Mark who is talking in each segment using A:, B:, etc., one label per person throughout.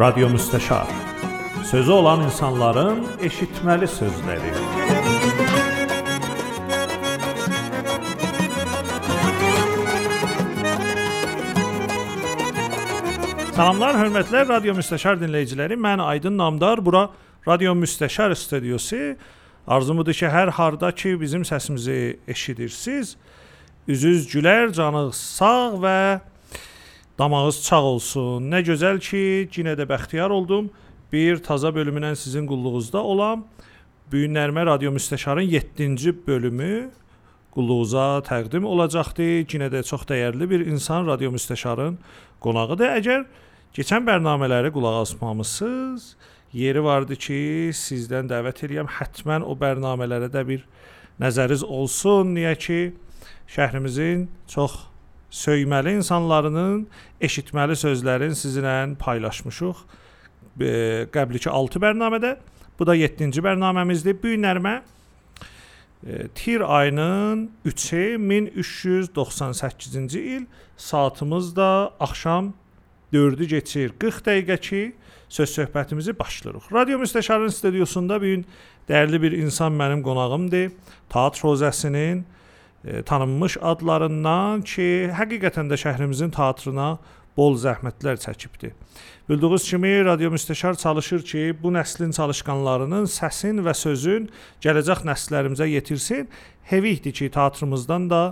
A: Radyo Müsteşar. Sözü olan insanların eşitməli sözləri. Salamlar, hörmətlər Radio Müstəşar dinləyiciləri. Mən Aydın Namdar. Bura Radio Müstəşar studiyası. Arzumudur ki, hər harda ki bizim səsimizi eşidirsiniz, üzünüz gülər, canınız sağ və damağınız çağ olsun. Nə gözəl ki, yenə də bəxtiyar oldum. Bir taza bölümünə sizin qulluğunuzda olam. Büyünlərmə Radio Müstəşarın 7-ci bölümü qulluğunuza təqdim olacaqdı. Yenə də çox dəyərli bir insan Radio Müstəşarın qonağıdır. Əgər keçən bərnamələri qulaq asmamısınız, yeri vardı ki, sizdən dəvət edirəm, həttəmən o bərnamələrə də bir nəzəriniz olsun. Niyə ki, şəhrimizin çox söyməli insanlarının eşitməli sözlərin sizinlə paylaşmışıq. E, Qəbliki 6 bərnamədə, bu da 7-ci bərnaməmizdir. Bu günlərimə e, tir ayının 3-ü 1398-ci il saatımız da axşam 4-ü keçir 40 dəqiqə ki söz söhbətimizi başlayırıq. Radio Müstəşarın studiosunda bu gün dəyərli bir insan mənim qonağımdır. Teatr Rozəsinin e, tanınmış adlarından ki, həqiqətən də şəhrimizin teatrına bol zəhmətlər çəkibdi. Bildiyiniz kimi Radio Müstəşar çalışır ki, bu nəslin çalışqanlarının səsin və sözün gələcək nəsillərimizə yetirsin. Hevihdir ki, teatrımızdan da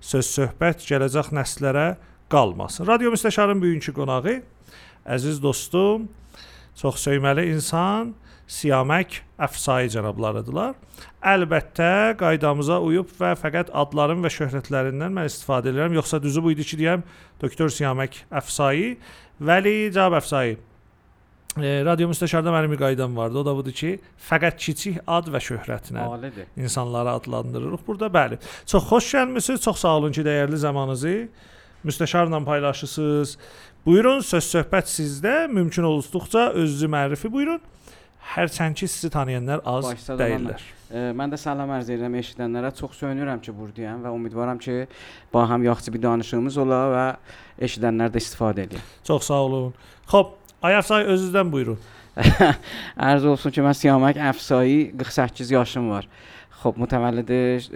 A: söz söhbət gələcək nəslərə qalmasın. Radio Müstəşarın bugünkü qonağı əziz dostum, çox söyməli insan Siyamək Əfsai cənablarıdılar. Əlbəttə qaydamıza uyub və fəqət adların və şöhrətlərindən mən istifadə edirəm. Yoxsa düzü bu idi ki, deyəm Doktor Siyamək Əfsai, Vəli Cavab Əfsai. E, radio müstəşarda mənim bir qaydam vardı. O da budur ki, fəqət kiçik ad və şöhrətinə
B: Alidir.
A: insanları adlandırırıq. Burada bəli. Çox xoş gəlmisiniz. Çox sağ olun ki, dəyərli zamanınızı müstəşarla paylaşırsınız. Buyurun, söz söhbət sizdə. Mümkün olduqca özünüzü mərrifi buyurun. Hərçənd ki, sizi tanıyanlar az
B: Başda da
A: deyillər.
B: E, mən də salam ərz edirəm eşidənlərə. Çox söyünürəm ki, burdayam və ümidvaram ki, ba həm yaxşı bir danışığımız ola və eşidənlər də istifadə edir.
A: Çox sağ olun. Xoş, Ayafsay özünüzdən buyurun.
B: Ərz olsun ki, mən Siyamək Əfsai 48 yaşım var. Xop mütəvəllid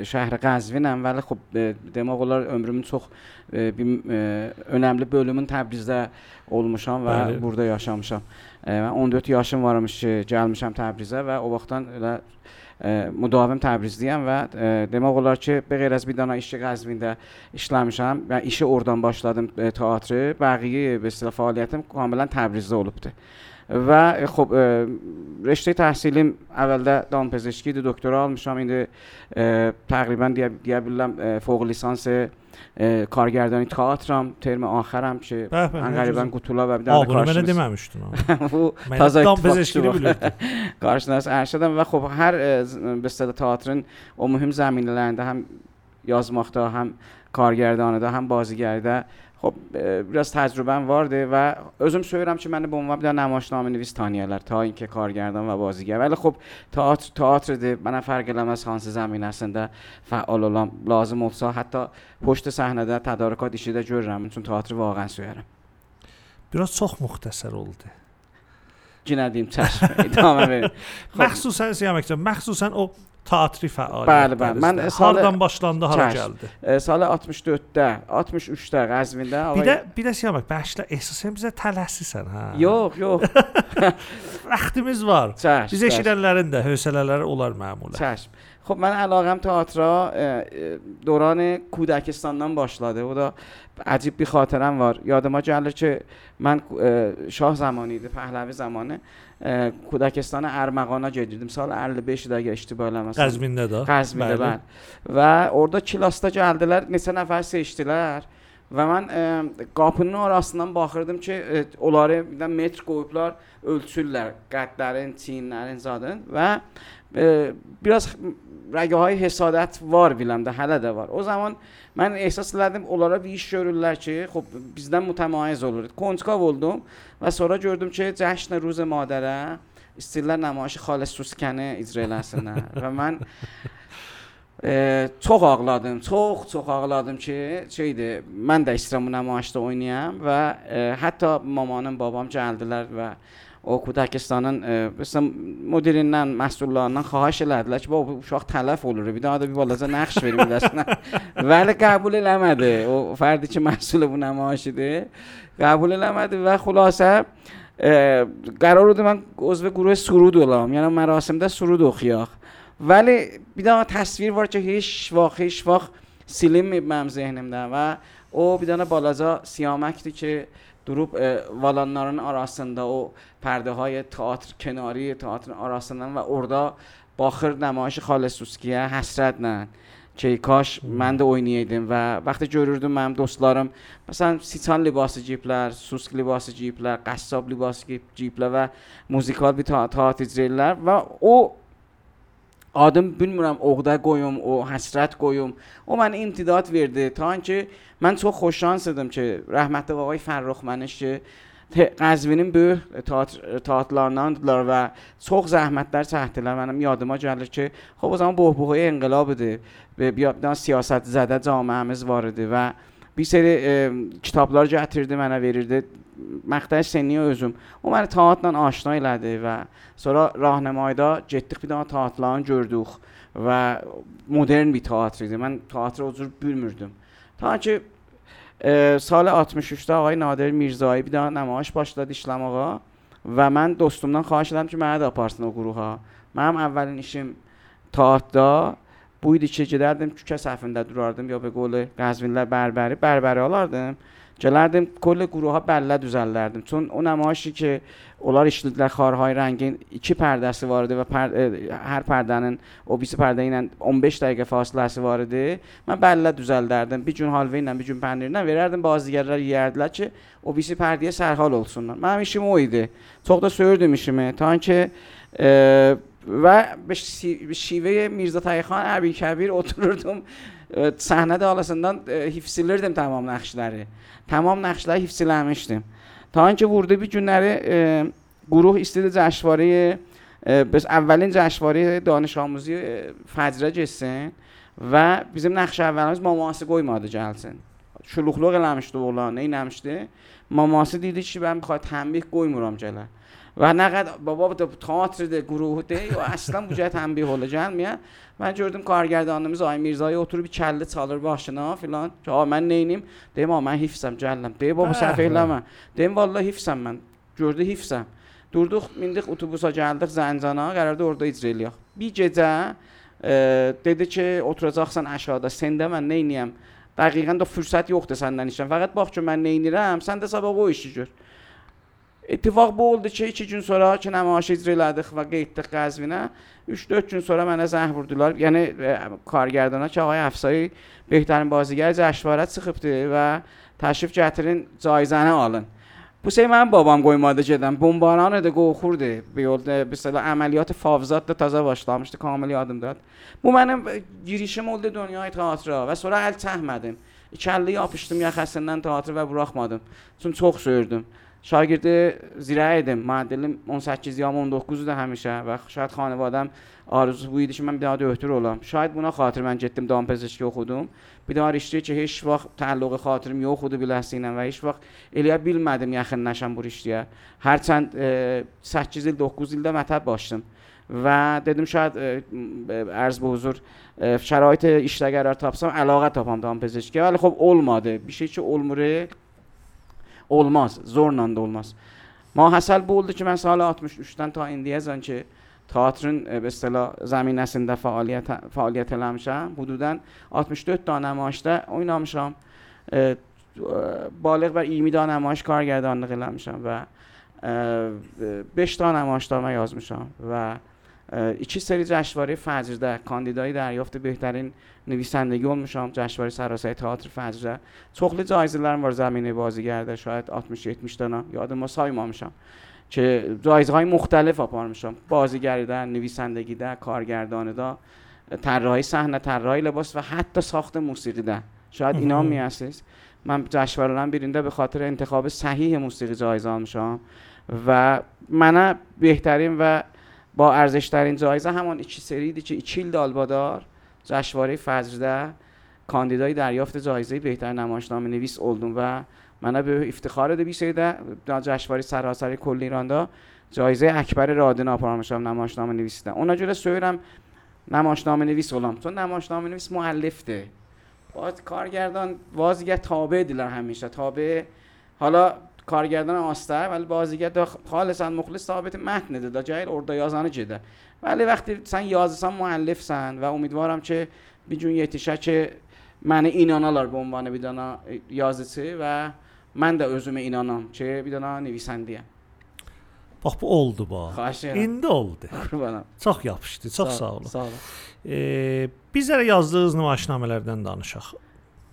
B: şəhər Qəzvinəm, vəli xop e, demək olar ömrümün çox e, bir e, önəmli bölümün Təbrizdə olmuşam və
A: Bəli.
B: burada yaşamışam. من اون دو تا یاشم وارمش جلمشم تبریزه و اوباختان مداوم تبریزیم و دما قولار ki, به غیر از بیدانا ایشه قزوینده işləmişəm və işi oradan başladım teatrı. Bəqiyə belə fəaliyyətim tamamilə Təbrizdə olubdu. Və xop rəştə təhsilim əvvəldə dan pezəşki idi, doktora almışam. İndi təqribən deyə, deyə bilərəm
A: ə,
B: fəq
A: lisansı کارگردانی
B: تئاترم
A: ترم آخرم
B: چه
A: غالبا
B: گوتولا
A: و
B: در
A: کارشناس
B: او
A: تازه
B: کارشناس ارشدم و خب هر به صدا تئاترن مهم زمین لنده هم یازماخته هم کارگردانه هم بازیگرده خب راست تجربه هم وارده و ازم سویرم که من به عنوان بیدن نماشنام نویس تانیالر تا اینکه کارگردان و بازیگر. ولی خب تئاتر تئاتر ده من فرگلم از خانس زمین هستند فعال الان لازم افسا. حتی پشت صحنه ده تدارکات ایشی ده جورم چون تئاتر واقعا
A: سویرم برای چخ مختصر
B: اولده جنادیم چشم. ادامه بریم خب.
A: مخصوصا سیامک مخصوصا او teatri fəaliyyətlərinizdə
B: bəli, bəli. Mən salı,
A: hardan başlandı, hara
B: kəş,
A: gəldi?
B: E, salı 64-də, 63-də Qəzvində.
A: Bir də bir də Siyamək, bəşlə əsasən bizə tələsisən ha. Hə?
B: Yox, yox.
A: Vaxtımız var.
B: Çəş,
A: Biz eşidənlərin də hövsələləri olar məmulə.
B: Çəş. خب من علاقم تئاترا دوران کودکستانم باشلاده و دا عجیب بی خاطرم وار. یادم آج علاوه که من شاه زمانی ده پهلوی زمانه کودکستان ارمغانا جدیدم سال عرل بیش ده اگه
A: اشتی بایلم
B: قزمین
A: ده
B: ده قزمین ده بله. بند بله. و ارده کلاستا جلده لر نیسه نفر سیشتیلر و من قاپنه ها راستنم باخردم چه اولاره میدن متر قویب لر اولتسول تین لرن زادن. و biraz rəgahay hesadət var biləmdə, hələ də var. O zaman mən ehsas elədim, onlara bir iş görürlər ki, xop bizdən mütəmayiz olur. Konçkov oldum və sonra gördüm ki, Cəşn Ruz Madərə istəyirlər nümayişi Xalis Suskəni icra eləsinlər və mən e, çox ağladım, çox çox ağladım ki, şeydir, mən də istəyirəm bu nümayişdə oynayam və e, hətta mamanın, babam gəldilər və o Dağistanın məsəl modelindən, məhsullarından xahiş elədilər ki, bu uşaq tələf olur. Bir daha da bir balaca verir verim dəsinə. Vəli qəbul eləmədi. O fərdi ki, məhsulu bu nümayiş idi. Qəbul eləmədi və xülasə qərar oldu mən üzv qrup surud olam. Yəni mərasimdə surud oxuyaq. Vəli bir daha təsvir var ki, heç vaxt, heç vaxt silinməyib mənim zehnimdən və o bir dənə balaca siyamakdı ki, e, valanların arasında o pərdəهای teatr kenari teatrın arasından və orada baxır nümayişi Xalesuskiyə həsrətlə ki, kaş mən də oynayaydım və vaxtı görürdüm mənim dostlarım məsələn siçan libası geyiblər, susk libası geyiblər, qəssab libası geyiblər və muzikal bir teatr icra edirlər və o آدم bilmirəm oğda qoyum o həsrət qoyum o mən imtidad verdi تا ki mən çox xoş دادم که رحمت آقای فرخ منش که Qəzvinin böyük teatrlarından idilər və çox zəhmətlər çəkdilər. Mənim yadıma gəlir ki, xo o zaman bohbuhay inqilab idi. Və bir, bir siyasət zədə cəmiəmiz var idi və bir seri e, kitablar gətirdi mənə verirdi. Məqtəl senliyə özüm. O məni taatla aşina elədi və sonra rahnəmayda getdik bir daha taatlarını gördük və modern bir teatr idi. Mən teatrı o cür bilmirdim. Ta ki e, salı 63-də ağay Nadir Mirzayı bir daha nəmayiş başladı işləməyə və mən dostumdan xahiş elədim ki, məni də aparsın o quruğa. Mənim əvvəlin işim teatrda bu idi ki, gedərdim Kükə səhvində durardım ya be qolu Qəzvinlər bərbəri, bərbəri alardım. Gələrdim kol qruha bəllə düzəllərdim. Çün o nümayişi ki, onlar işlədilər xarhay rəngin iki pərdəsi var idi və pər e, hər pərdənin o birisi pərdə ilə 15 dəqiqə fasiləsi var idi. Mən bəllə düzəldərdim. Bir gün halva ilə, bir gün pənirlə verərdim. Bazı digərlər yeyərdilər ki, o birisi pərdəyə sərhal olsunlar. Mənim işim o idi. Çox da söyürdüm işimi. Ta ki e, و به شیوه میرزا تایخان عربی کبیر اتوردوم صحنه ده آلاسندان هیفسیلر تمام نقش داره. تمام نقش داره هیفسیل همشتیم تا اینکه ورده بی جونره گروه استید جشواره بس اولین جشواره دانش آموزی فجره جسن و بیزم نقش اول ما ماسه گوی ماده جلسن شلوخلوغ نمشته اولا نی نمشته. ما ماسه دیده چی بم بخواد تنبیه گوی مرام جلن و نقد بابا تئاتر ده گروه ده یا اصلا bu cəhət tənbih olacaq gəlməyə. Mən gördüm kargərdanımız Ay Mirzaya oturub kəlli çalır başına filan. Ki, "A mən nə edim?" Deyim, "A mən hifzəm, gəlirəm." Deyim, "Baba səhv eləmə." Deyim, "Vallahi hifzəm mən." Gördü hifzəm. Durduq, mindik otobusa gəldik Zəncana, qərarda orada icra eləyək. Bir gecə e, dedi ki, oturacaqsan aşağıda, səndə mən nə edəyəm? Dəqiqən də fürsət yoxdur səndən işləm. Fəqət bax ki, mən nə edirəm, sən də sabah o işi gör. İttifaq bu oldu ki, 2 gün sonra ki, nümayiş icra elədik və getdik Qəzvinə. 3-4 gün sonra mənə zəng vurdular. Yəni e, kargərdana ki, ağay Əfsay behtarin bazigar cəşvarə çıxıbdı və təşrif gətirin, caizəni alın. Bu şey mənim babam qoymadı gedən. Bombaran idi, qorxurdu. Bir yolda mesela əməliyyat Favzat da təzə başlamışdı, kamil yadımdadır. Bu mənim e, girişim oldu dünyaya teatra və sonra əl çəkmədim. İkəlli yapışdım yaxasından teatr və buraxmadım. Çünki çox söyürdüm. Şagirdi zirə idim. Modelim 18 ya 19-u da həmişə və şahid xanivadəm arzusu bu idi ki, mən bir daha döhtür olam. Şahid buna xatir mən getdim davam pezeşki oxudum. Bir daha rişdi ki, heç vaxt təəlluqi xatirim yoxudu biləsi ilə və heç vaxt eləyə bilmədim yaxınlaşam bu rişdiyə. Hərçənd e, 8 il, 9 ildə mətəb başladım. Və dedim şayad e, ərz bu huzur ə, şərait e, işlə qərar tapsam, əlaqə tapam davam pezeşkiyə. Vəli xop olmadı. Bir şey ki, olmur. Olmaz. Zorla da olmaz. Mahəsəl bu oldu ki, mən sal 63-dən ta indiyəcən ki, teatrın e, mesela zəminəsində fəaliyyət eləmişəm. Hududən 64 dənə nümayişdə oynamışam. E, balıq və 20 dənə nümayiş kargərdanlıq eləmişəm və 5 dənə nümayişnamə yazmışam və 2 سری جشنواره فجر در کاندیدای دریافت بهترین نویسندگی میشم جشنواره سراسر تئاتر فجر. چغلی جایزه‌لرم وار زمینه بازیگر ده شاید 60 70 یاد ما سایما میشم. که جایزه های مختلف آپار میشم. بازیگری ده نویسندگی ده کارگردان ده طراحی صحنه طراحی لباس و حتی ساخت موسیقی ده شاید اینا می من جشنواره‌ام بیرینده به خاطر انتخاب صحیح موسیقی جایزه میشم. و من بهترین و با ارزشترین جایزه همان 2 ildir albadar جشنواره فجر کاندیدای دریافت جایزه بهتر نمایشنامه نویس oldum و منە به افتخار بیسیده جشنواره سراسر کل ایراندا جایزه اکبر راده ناپارامشام نمایشنامه نویسیدم اونا جوره سویرم نمایشنامه نویس olам چون نمایشنامه نویس مؤلفته. باز کارگردان بازیگر تابع دیلر همیشه. تابع حالا کارگردان آستر ولی بازیگر دا خالصا مخلص ثابت متن ده دا جای orada yazanı جده ولی وقتی sen yazısan müellifsen ve umiduvarım ki bir gün yetişər ki məni inanalar bu ünvanı bir dana yazıcı və mən də özümə inanam ki bir dana nevisəndiyəm.
A: Bax bu oldu bax.
B: Xahiş edirəm.
A: İndi oldu.
B: Qurbanam.
A: Çox yapışdı. Çox sağ olun.
B: Sağ olun.
A: E, bizlərə yazdığınız nümayişnamələrdən danışaq.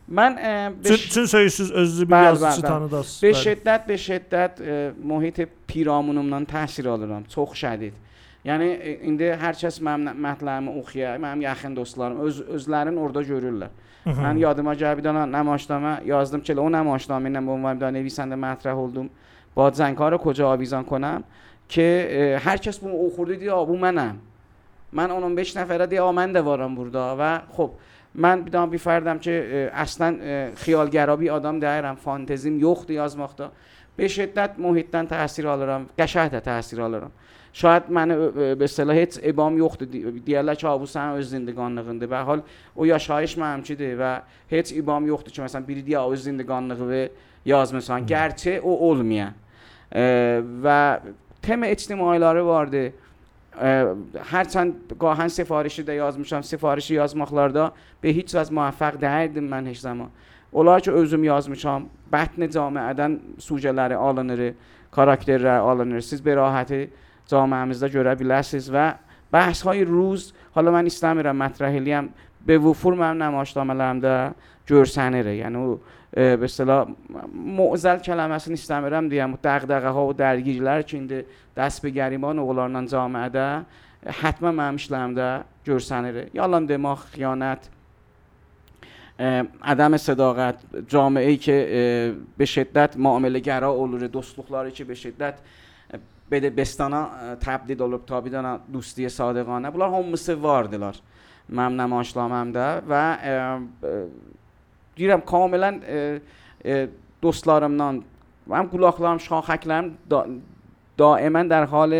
A: من چه سعی
B: سعی
A: بله،
B: از بله،
A: بله.
B: به شدت به شدت محیط پیرامونم نان تاثیر آلمان تخم شدید. یعنی این ده هر چیز مم مطلب اخیه مم یه خن دوستلارم.
A: از از
B: لرن اردو من یادم آمده بود نماشتم یازدم چلو آن نماشتم اینم بهم وام دادن ویسند مطرح هولدم با دزن کار کجا آبیزان کنم؟ که هر چیز بوم اخوردی دیا بوم منم. من آنوم نفره نفرادی آمده وارم بوده و خوب من بیدام بیفردم چه اصلا خیالگرابی آدم دارم فانتزیم یخ دیاز مختا به شدت محیطن تاثیر آلارم گشهت تاثیر آلارم شاید من به صلاح هیچ ابام یخ دیالا چاوسن از زندگان نگنده به حال او یا شایش من هم چیده و هیچ ابام یخ چه مثلا بیری دیا از زندگان نگوه یاز مثلا. گرچه او اول میان و تم اجتماعی لاره وارده. هر چند گاهن سفارشی ده یاز میشم سفارشی یاز مخلارده به هیچ از موفق دهیدیم من هیچ زمان. اولای که اوزم یاز میشم بطن جامعه ادن سوچه لره آلانره کارکتر ره آلانره. سیز براحت جامعه همیزده گره بیلسیز و بحث های روز. حالا من اسلامی ره مطرحیلیم به وفور من نماشتامه لهم ده جرسنه ره یعنی به اصطلاح معزل کلمه اصلا نیستم برم دیگم دقدقه ها و درگیری لر که دست به گریبان و غلارنان ده حتما مهمش ده جرسنه ره یا دماغ خیانت عدم صداقت جامعه ای که به شدت معامله گره اولور دستلوخلاری که به شدت بده بستانا تبدید اولور تابیدانا دوستی صادقانه. بلار هم مصور دلار مم نماشلام هم ده و deyirəm kamilən e, e, dostlarımdan mənim qulaqlarım, şaxəklərim da, daimən در حال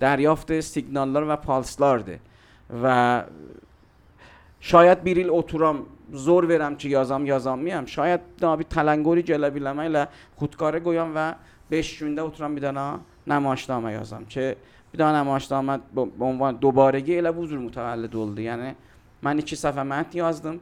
B: دریافت siqnallar və palslardır və şayad bir il oturam zor verəm ki yazam yazamayam şayad da bir tələngori gələ biləmə ilə xudkarı qoyam və 5 gündə oturam bir dənə namaişnamə yazam ki bir dənə bu bu ünvan دوبارگی elə bu cür mütəvəllid oldu. Yəni mən 2 səfər mətn yazdım.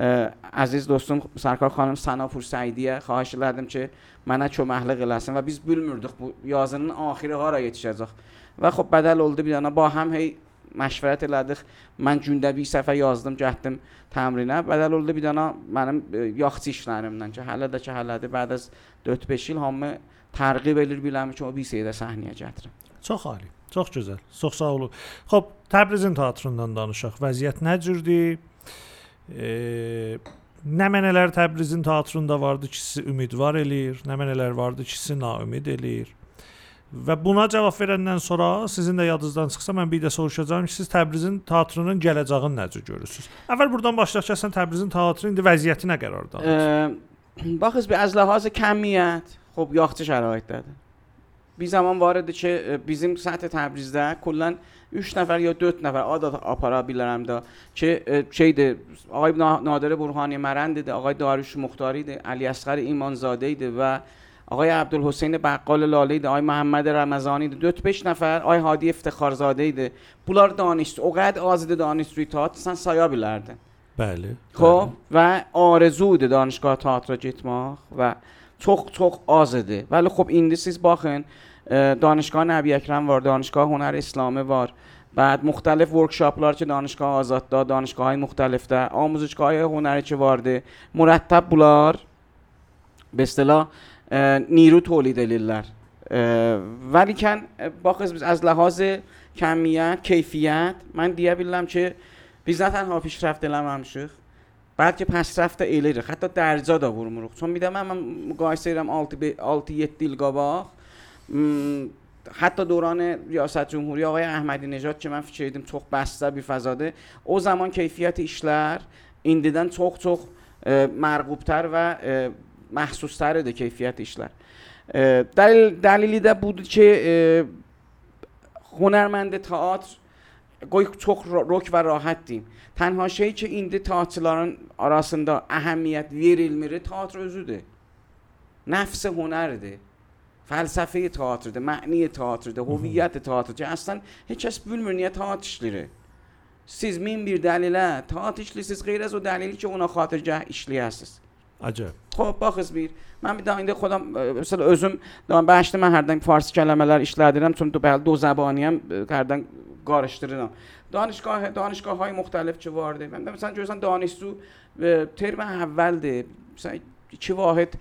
B: Əziz dostum Sərkar xanım Sanapur Səidiyə xahiş elədim ki, mənə köməklik eləsin və biz bilmirdik bu yazının axırı hara yetişəcək. Və xop bədəl oldu bir dənə ba həm hey məşvərət elədik. Mən gündə bir səfər yazdım, getdim təmrinə. Bədəl oldu bir dənə mənim e, yaxçı işlərimdən ki, hələ də ki, hələdir. Bəd az 4-5 il hamı tərğib edir biləm ki, o bir şeydə səhnəyə gətirim.
A: Çox ali. Çox gözəl. Çox sağ olun. Xoş, Təbrizin teatrından danışaq. Vəziyyət nə cürdür? E, nə mənələr Təbrizin teatrında vardı ki, sizi ümidvar eləyir, nə mənələr vardı ki, sizi naümid eləyir. Və buna cavab verəndən sonra sizin də yadınızdan çıxsa mən bir də soruşacağam ki, siz Təbrizin teatrının gələcəyini necə görürsüz? Əvvəl burdan başlayaq ki, sən Təbrizin teatrının indi vəziyyəti nə qərardadır?
B: Bax, biz az ləhazı kəmiyyət, xop yaxşı şəraitdədir. bir zaman idi ki bizim səhət Təbrizdə kullan 3 nəfər ya 4 nəfər ad apara bilərəm də ki şeydir Ağay Nadir Burhani Mərənd idi, Ağay Daruş Muxtar idi, Əli Əsqər İmanzadə idi və آقای عبدالحسین بقال idi, Ay Məhəmməd محمد idi, ایده دو پش نفر آقای هادی افتخارزاده ایده بولار دانشجو اوقدر آزاد دانشجوی تئاتر سن سایا بیلردن
A: Bəli.
B: خب və arzu idi دانشگاه teatrə getmək və çox çox az idi. Bəli, xop indi siz baxın, دانشگاه نبی اکرم وار دانشگاه هنر اسلامه وار. بعد مختلف ورکشاپلار که دانشگاه آزادتا دانشگاه های مختلف ده آموزشگاه های هنری چه وارده مرتب بولار. به اصطلاح نیرو تولید لیلر ولی کن با از لحاظ کمیت کیفیت من دیه بیلم که بیز تنها پیش پیشرفت دلم هم شخ رفته پسرفت ایلیره. حتی درزا دا vurmuruq. رخ. bir də mən, mən müqayisə edirəm آلتی 6 دیلگا باخ حتی دوران ریاست جمهوری آقای احمدی نژاد که من فیچریدم توخ بسته بی فزاده او زمان کیفیت ایشلر این دیدن توخ توخ مرغوبتر و محسوستر ده کیفیت ایشلر. دلیل دلیلی ده بود که هنرمند تئاتر گوی توخ رک و راحت دیم تنها شی که اینده تئاترلارن آراسنده اهمیت verilir تئاتر نفس هنر ده. فلسفه تئاتر ده معنی تئاتر ده هویت تئاتر. چه اصلا هیچ کس بول مرنیه تئاتر شلیره سیز مین بیر دلیلا تئاتر شلی سیز غیر از و دلیلی که اونا
A: خاطر
B: جه اشلی هست. عجب. خب باخس بیر. من می دانم این دخو دم مثل ازم دم بعضی من هر دنگ فارسی کلمه لر اشلی دیدم تو بعد دو زبانیم هر دنگ گارش دیدم دانشگاه دانشگاه های مختلف چه وارده؟ من دم مثل جوزان دانشجو ترم اول ده. مثل چه واحد؟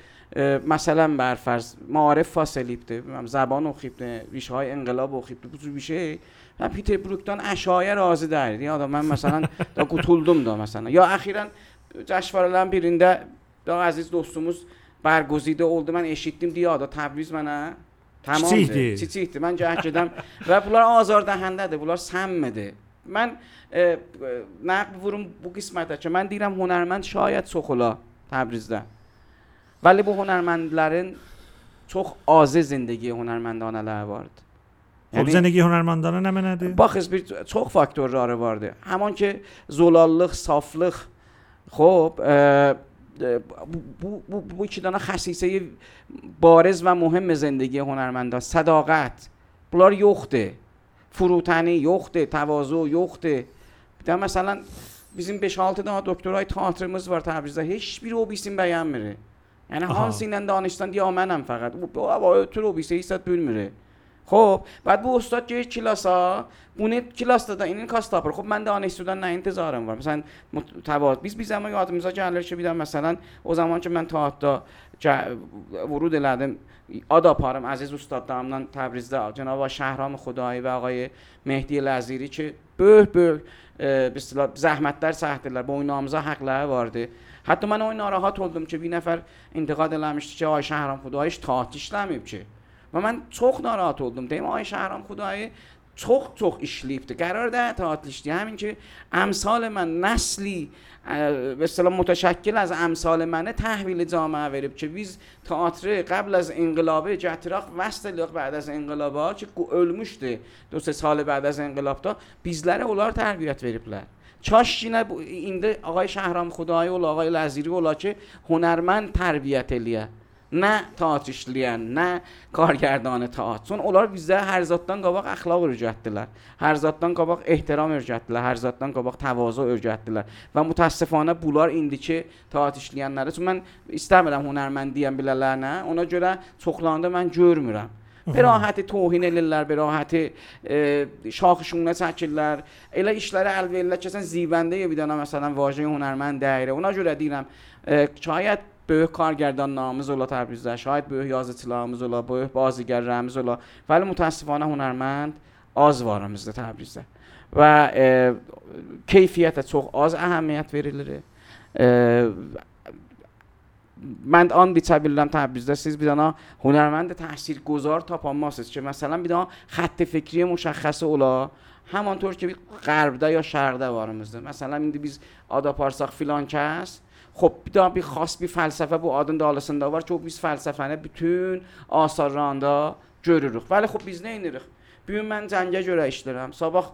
B: مثلا برفرض معارف فاسلیپته زبان و خیبته ریشه های انقلاب و خیبته بود میشه من پیتر بروکتان اشایه رازه دارید. یعنی یا من مثلا دا گوتولدم دا مثلا. یا اخیرا جشوار بیرینده دا عزیز دوستموز برگزیده اولد من اشیدیم دیا دا تبریز منه. تمام چی چی من جهت شدم. و بولار آزار دهنده ده بولار سمده من نقب ورم بو قسمت چه من دیرم هنرمند شاید سخولا تبریز ده. ولی بو هنرمندلرن چوخ آزه زندگی
A: هنرمندان لر وارد. خب یعنی زندگی
B: هنرمندان نمی نده باخس بیر چوخ فاکتور راره وارد. همان که زلالق صافلق خب بو چی دانه خصیصه بارز و مهم زندگی هنرمندان صداقت بلار یخته فروتنی یخته تواضع یخته. ده مثلا بیزیم به شالت دا دکترای تاعترمز بار تبریزه هیچ بیرو بیستیم بیان میره. یعنی هانسینن دانشتن یا منم فقط. او تو رو بیسه ایستاد پول میره. خب بعد بو استاد جای کلاس ها بونه کلاس داد این کاستاپر. خب من دانش سودان نه انتظارم وار مثلا متواد 20 20 ما یادم میزا جلال شو بیدم مثلا او زمان که من تا تا ورود لدم آدا پارم عزیز استاد دامنان تبریزده جناب شهرام خدایی و آقای مهدی لذیری که به به به زحمت در با Bu oynağımıza حقله وارده حتی من اون ناراحت بودم که بی نفر انتقاد لامش چه آی شهرام خدایش آیش تاتیش لامیب چه. و من چخ ناراحت بودم. دیم آی شهرام خدا آی چخ چخ اشلیفته قرار ده تاتیش دی. همین که امثال من نسلی به اصطلاح متشکل از امثال منه تحویل جامعه وریب که ویز تئاتر قبل از انقلاب جتراخ وست لق بعد از انقلاب ها چه علمشته دو سه سال بعد از انقلاب تا بیزلره اولار تربیت وریبلر Kaş yenə bu indi ağay Şəhram Xudayı ola, ağay Ləziri ola ki hünərmənd tərbiyyət eləyə. Nə teatr işləyən, nə kargərdanı teatr. Son onlar bizə hər zaddan qabaq əxlaq öyrətdilər. Hər zaddan qabaq ehtiram öyrətdilər, hər zaddan qabaq təvazu öyrətdilər. Və mütəəssifanə bunlar indiki teatr işləyənləri üçün mən istəmirəm hünərmənd deyən bilələrinə. Ona görə çoxlarında mən görmürəm. به راحت توهین الیلر به راحت شاخشون نسکلر الا ایشلر الو الا چسن زیونده ی مثلا واژه هنرمند دایره. اونا جوره دیرم. شاید به کارگردان نامز الله تبریز شاید به یاز اطلاع نامز الله به بازیگر رمز الله ولی متاسفانه هنرمند آز وارمز ده و کیفیت چوخ آز اهمیت وریلره. من آن بیچاره بلدم تبریز داشتیز بیدانا هنرمند تحصیل گذار تا پا ماست چه مثلا بیدانا خط فکری مشخص اولا همانطور که غربده یا شرقده وارمزده مثلا این بیز آدا پارساق filan kəs خب bir bir xas bir fəlsəfə bu adın da arasında var ki, o biz fəlsəfəni bütün asarlarında görürük. Bəli, xب biz nə edirik? Bu gün mən cəngə görə işləyirəm. Sabah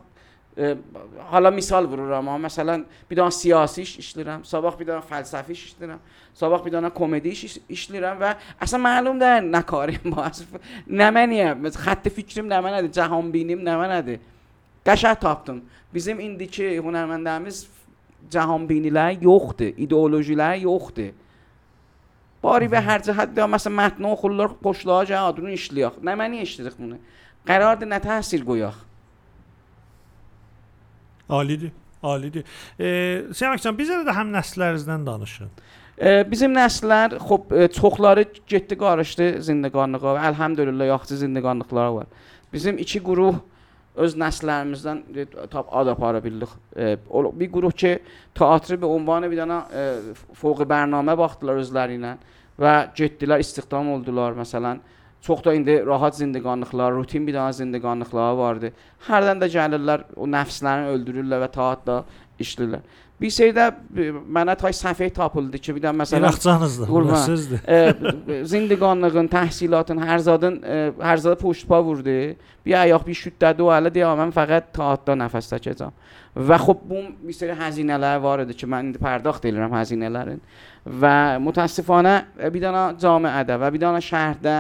B: حالا مثال برو اما مثلا بیدان سیاسیش شش لیرم سابق بیدان فلسفی شش لیرم سابق بیدان کومیدی شش و اصلا معلوم در نکاریم باست نمانیم خط فکریم نمانده جهان بینیم نمانده گشه تابتم بیزیم این دیچه هنرمنده جهان بینی لر یخده ایدئولوژی باری به هر جهت دیم مثلا متن خلال پشلا جهاد رو نشلیخ نمانی اشتریخ مونه قرار ده نتحصیل گویخ
A: Alidir, alidir. E, Səməkcan, bizə də həm nəslərinizdən danışın.
B: E, bizim nəslər, xop, e, çoxları getdi qarışdı zindaqanlığa. Əlhəmdülillah yaxşı zindaqanlıqlar var. Bizim iki qrup öz nəslərimizdən tap ad apara bildik. E, bir qrup ki, teatrı bir ünvanı bir dənə e, fövqi bərnamə baxdılar özləri ilə və getdilər istihdam oldular məsələn. Çox da indi rahat zindiqanlıqlar, rutin bir dənə zindiqanlıqları vardı. Hərdən də gəlirlər, o nəfslərini öldürürlər və taatla işləyirlər. Bir şeydə e, mənə tay səfeh tapıldı ki, bir də məsələn. Qurban.
A: Sizdir.
B: e, zindiqanlığın, təhsilatın, hər zadın e, hər zada puştpa vurdu. Bir ayaq bir şüddədi o hələ deyə mən fəqət taatda nəfəs çəkəcəm. Və xub bu bir sürü xəzinələr var idi ki, mən indi pərdاخت edirəm xəzinələrin. Və mütəəssifanə e, bir dənə camiədə və bir dənə şəhərdə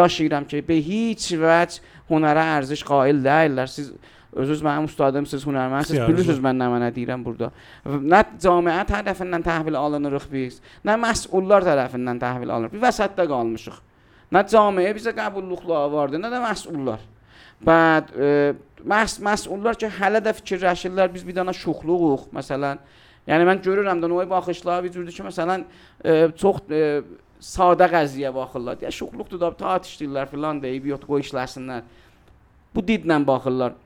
B: yaşayıram ki, be heç vəc hünərə ərziş qail deyirlər. Siz özünüz mənim ustadımsınız, hünərməndsiniz. Bilirsiniz mən nə mənə deyirəm burada. Nə camiə tərəfindən təhvil alınırıq biz, nə məsullar tərəfindən təhvil alınırıq. Bir vəsətdə qalmışıq. Nə camiə bizə qəbulluqlar vardı, nə də məsullar. Bəd e, məs məsullar ki, hələ də fikirləşirlər biz bir dənə şuxluğuq, məsələn. Yəni mən görürəm də noy baxışlar bir cürdür ki, məsələn, e, çox e, sadə qəziyyə baxırlar. Ya şuxluqdur da taat işləyirlər filan deyib yot qoy işləsinlər. Bu didlə baxırlar.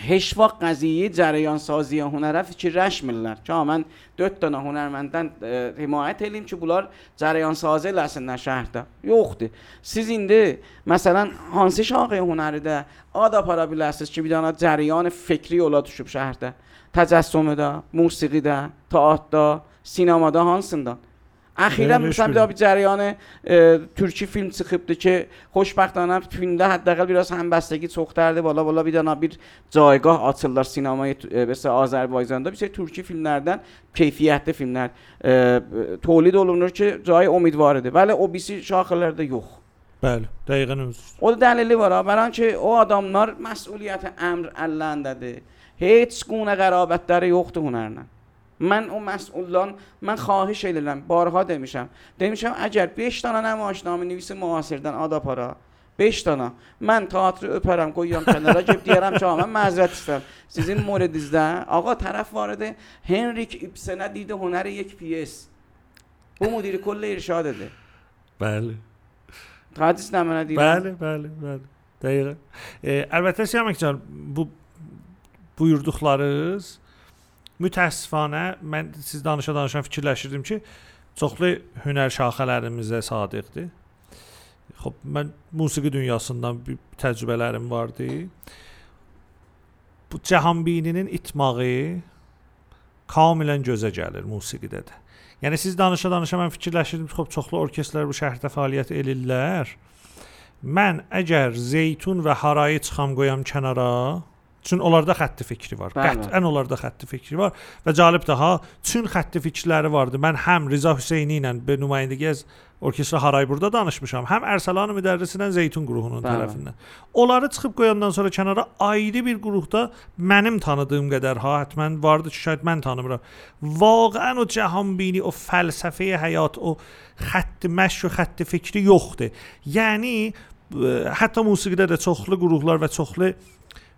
B: هشوا قضیه جریان سازی هنرف چی رش میلنر چه آمن دوت تا هنرمندن حمایت الیم چی بولار جریان سازی لسن نشهر ده یوخده سیز اینده مثلا هانسی شاقه هنره ده آدا پارا بیلسیز چی بیدانا جریان فکری اولا توشب شهر ده تجسمه ده موسیقی ده تاعت
A: ده
B: سینما ده
A: هانسندان
B: اخیرا مثلا به جریان ترکی فیلم çıxıbdı که خوشبختانه فیلمده حداقل biraz همبستگی سوخترده بالا بالا bir dana bir جایگاه açırlar sinemaya mesela Azerbaycan'da bir şey Türkçe filmlerden keyfiyetli filmler e, olunur ki cayı umidvarıdır. Bəli o bisi şaxələrdə yox.
A: Bəli, dəqiqən özür.
B: O da dəlili var ha. Bəran ki o adamlar məsuliyyət əmr əlləndədir. Heç guna qərabətləri yoxdur hünərlə. من اون مسئولان من خواهش دلم بارها دمیشم. دمیشم اگر بشتانا نماش نامی نویس معاصردن آدا پارا بشتانا من تاعتر اپرم گویان کنالا که دیارم چه آمن مذرت استم سیز مورد ازده آقا طرف وارده هنریک ایبسنه دیده هنر یک پیس. ایس او مدیر کل ارشاده ده
A: بله.
B: تاعتیس نمانه دیده بله
A: بله بله. دقیقه البته سیامک جان بو بویردوخلارز بو mütəəssifanə mən siz danışa-danışa fikirləşirdim ki, çoxlu hünər şaxələrimizə sadiqdir. Xoş, mən musiqi dünyasından bir təcrübələrim vardı. Bu Cəhanbininin itmağı kamilən gözə gəlir musiqidə də. Yəni siz danışa-danışa mən fikirləşirdim, xoş çoxlu orkestrlər bu şəhərdə fəaliyyət elirlər. Mən əgər Zeytun və Harayı çıxam qoyam kənara, Çün onlarda xətti fikri var.
B: Bəli.
A: Qətlən onlarda xətti fikri var və cəlibdir ha, çün xətti fikirləri vardı. Mən həm Riza Hüseyni ilə bir nümayəndəgi az orkestra Haray burada danışmışam. Həm Ərsalan müdərrisindən Zeytun qrupunun
B: Bəli.
A: tərəfindən. Onları çıxıb qoyandan sonra kənara ayrı bir qrupda mənim tanıdığım qədər ha, həttəmən vardı ki, şaید mən tanımıram. Vaqəən o cəhanbini, o fəlsəfəyə həyat, o xətti məşq xətti fikri yoxdur. Yəni ə, hətta musiqidə də çoxlu qruplar və çoxlu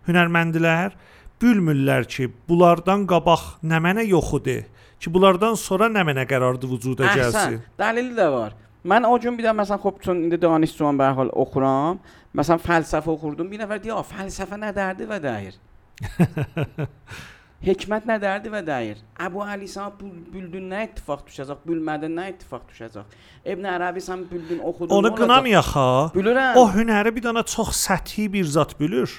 A: hünərməndlər bilmirlər ki, bunlardan qabaq nə mənə yoxudur ki, bunlardan sonra nə mənə qərardı vücuda gəlsin.
B: Əhsən, dəlili də var. Mən o gün bir də məsələn xop çün indi danışçuyam bə hər hal oxuram. Məsələn fəlsəfə oxurdum. Bir nəfər deyir, "Fəlsəfə nə dərdi və dəyir." Hikmət nə dərdi və dəyir. Əbu Əli sən büldün nə ittifaq düşəcək, bilmədin nə ittifaq düşəcək. İbn Ərəbi sən büldün oxudun.
A: Onu qınamayaq ha.
B: Bilirəm.
A: O hünəri bir dana çox səthi bir zat bilir.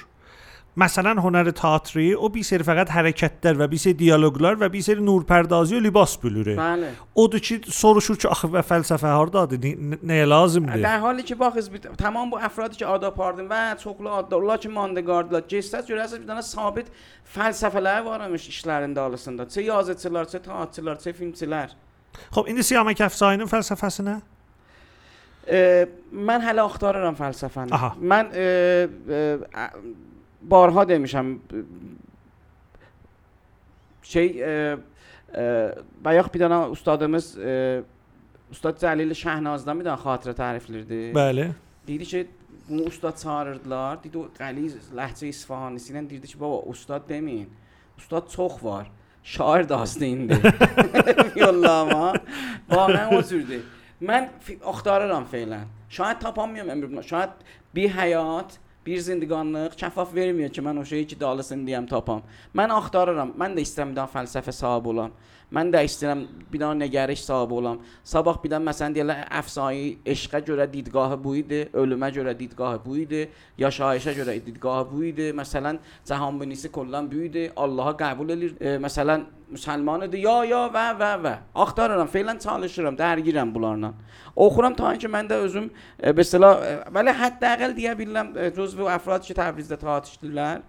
A: مثلا هنر تئاتری او بی سری فقط حرکت در و بی سری دیالوگلار و بی سری نورپردازی و لباس
B: بلوره.
A: بله. او دو چی سروشور چه آخه و فلسفه ها داده.
B: نه لازم ده در حالی که باخز بی... تمام با افرادی که آدا پاردن و تقل آدا چه که ماندگارد لا جستت جوری هست بیدانه ثابت فلسfeler varamış چه arasında. چه yazıçılar, çe چه فیلم چلار
A: خب این سیامک افزایی‌nin فلسفesi
B: نه؟ من حالا اختارم فلسفه
A: من
B: Mən e, e, ə- barha demişəm e, şey e, e, bayaq bir dənə ustadımız e, Ustad Cəlil Şəhnazdan bir dənə xatirə təriflirdi.
A: Bəli.
B: Deyirdi ki, bunu ustad çağırırdılar. Dedi o qəliz ləhcə İsfahanisi ilə deyirdi ki, baba ustad deməyin. Ustad çox var. Şair də az indi. Yollama. Vaqəən o cürdür. Mən fi- axtarıram feylən. Şayad tapamıyorum əmr buna. Şayad bir həyat bir zindiqanlıq kəfaf vermir ki, mən o şeyi ki, dalısını deyəm tapam. Mən axtarıram. Mən də istəyirəm bir dənə fəlsəfə sahibi olam. Mən də istəyirəm bir dənə nəgərək sahibi olam. Sabah bir dənə məsələn deyirlər əfsanəyi eşqə görə didqahı bu idi, ölümə görə didqahı bu idi, yaşayışa görə didqahı bu idi. Məsələn, cəhanbinisi kollan bu idi, Allah'a qəbul edir. E, məsələn, müsəlman idi, ya ya və və və. Axtarıram, feilən çalışıram, dərgirəm bunlarla. Oxuram ta ki mən də özüm e, e belə, e, bəli, hətta əqəl deyə bilirəm, e, cüzvi əfrad ki, Təbrizdə tartışdılar.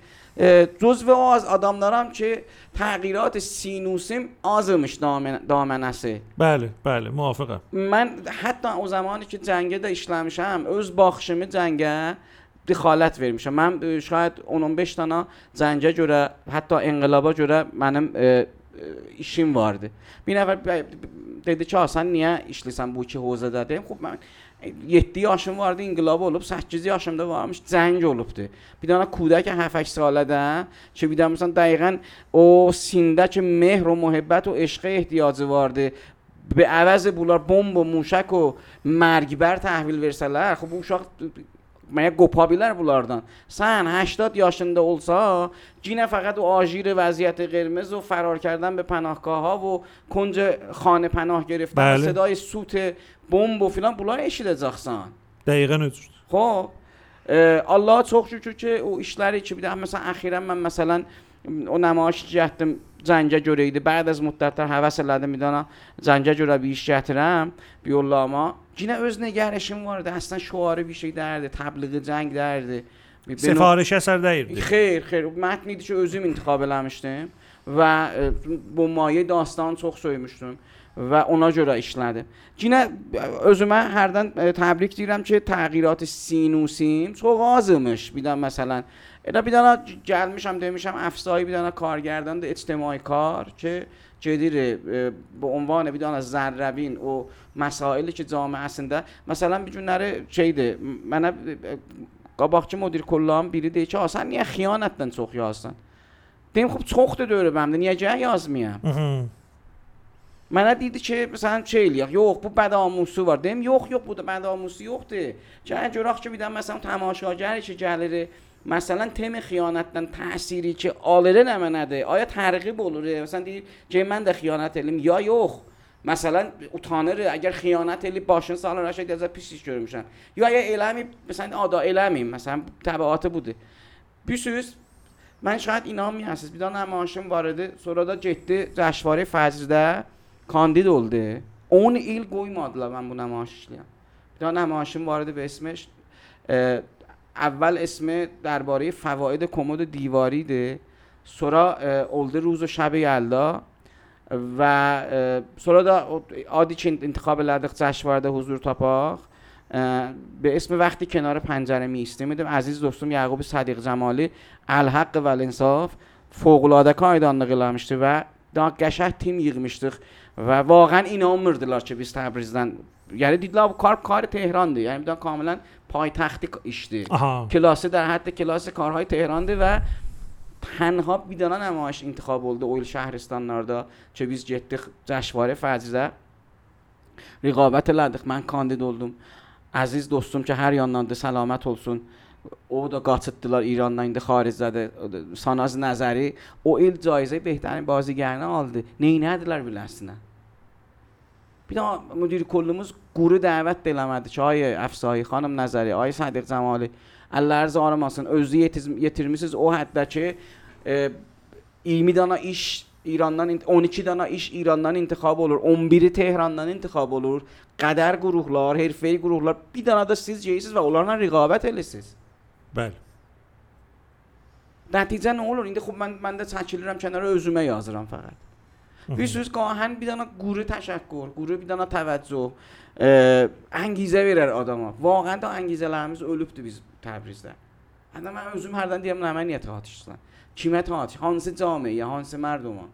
B: جزو ما از آدم دارم که تغییرات سینوسیم آزمش
A: دامنه است. بله
B: بله موافقم. من حتی او زمانی که جنگه در اشلمشه از اوز باخشم جنگه دخالت برمیشه من شاید اونم بشتانا جنگه جوره حتی انقلابا جوره منم اشیم وارده. می نفر دیده چه آسان نیه؟ اشلیسم بوچه حوزه داده. خوب من 7 yaşım vardı, inqilab olub, 8 yaşımda varmış, cəng olubdu. Bir dənə kudək 7-8 salədə ki, bir dənə məsələn dəqiqən o sində ki, mehr و محبت و عشق ehtiyacı vardı. به عوض bunlar bomb و موشک و مرگبر تحویل versələr, xub bu uşaq Mənə qopa bilər bunlardan. Sən 80 yaşında olsa, yenə faqat o آژیر وضعیت قرمز و فرار کردن به پناهگاه ها و کنج خانه پناه گرفتن بله. صدای سوت بمب و filan bunları eşidəcəksən.
A: Dəqiqən özür.
B: Xoş. Allah çox şükür ki, o işləri ki, bir də məsələn əxirən mən məsələn o nümayiş getdim Cəngə görə idi. Az müddətlər həvəs elədim bir dana Cəngə görə bir iş gətirəm, bir yollama. جینه از نگرشم وارد اصلا شعاره بیشه درده تبلیغ جنگ درده سفارش
A: اثر دایر خیر
B: خیر مت میدی چه ازیم انتخاب لمشتم و با مایه داستان سخ سویمشتم و اونا جورا اشلده جینه ازو من هر دن تبریک دیرم چه تغییرات سینوسیم تو غازمش بیدم مثلا اینا بیدن ها جل میشم دمیشم افسایی بیدن کارگردان اجتماعی کار چه جدیر به عنوان بیدان از زربین و مسائلی که جامعه هستنده. مثلا بیجون نره چیده؟ من قباق مدیر کلا هم بیریده چه آسان نیه خیانت دن هستن. دیم خوب چخت دوره بهم نیه یه جه یاز میم من ها دیده چه مثلا چه الیخ یخ بود بعد آموسو بار دیم یخ یخ بوده بعد آموسی یخته. چه جراخ چه بیدم؟ مثلا تماشاگره چه جلره. مثلا تم خیانتن تاثیری که آلره نمه نده. آیا ترقی بلوره مثلا دیدید جه من در خیانت علم یا یخ. مثلا اوتانر اگر خیانت الی باشن سالا را شکل از پیسیش جوری میشن. یا یه علمی مثلا آدا علمی مثلا تبعات بوده. بیسوس من شاید اینا هم میحسس بیدان همه وارده سرادا جده رشواره فزرده کاندید اولده اون ایل گوی مادلا من بونم آشش لیم بیدان همه آشم وارده به اسمش اول اسم درباره فواید کمد دیواریده. سورا اولده روز و شب یلدا. و سورا دا عادی چین انتخاب لدق جشنواره حضور تاپاق به اسم وقتی کنار پنجره میسته میدم عزیز دوستم یعقوب صدیق جمالی الحق و الانصاف فوق العاده kaydanlıq eləmişdi və daha qəşəng tim yığmışdıq və vaqəən inanmırdılar ki biz Təbrizdən yəni dedilər bu kar kar Tehrandır. Yəni bir kamilən پای تخت ایشته کلاسه در حد کلاس کارهای تهران ده و تنها بیدانا نمایش انتخاب اول اول شهرستان ناردا چه بیز جده جشواره فعزیزه رقابت لدخ من کانده دولدم عزیز دوستم چه هر یاندان ده سلامت هلسون او دا قاطت دلار ایران خارجده خارج زده. ساناز نظری. او ایل جایزه بهترین بازیگرنه آلده. نینه دلار بلنسنه Bir də müdir kullumuz quru dəvət də eləmədi ki, ay Əfsai xanım Nəzəri, ay Sadiq Cəmali, əllərinizi aramasın. Özü yetirmisiniz o həddə ki, e, 20 dana iş İrandan 12 dana iş İrandan intixab olur, 11-i Tehrandan intixab olur. Qədər qruhlar, hərfəyi qruhlar, bir dana da siz yeyirsiniz və onlarla rəqabət edirsiniz.
A: Bəli.
B: Nəticə nə olur? İndi xub mən mən də çəkilirəm kənara özümə yazıram fəqət. ویسوس گاهن بیدانا گوره تشکر گوره بیدانا توجه انگیزه بیرر آدم ها واقعا تا انگیزه لهمیز اولوب دو بیز تبریز ده هنده من اوزوم هردن دیم نمانیه تا هاتش دن کیمه تا هاتش هانس جامعه یا هانس مردم ها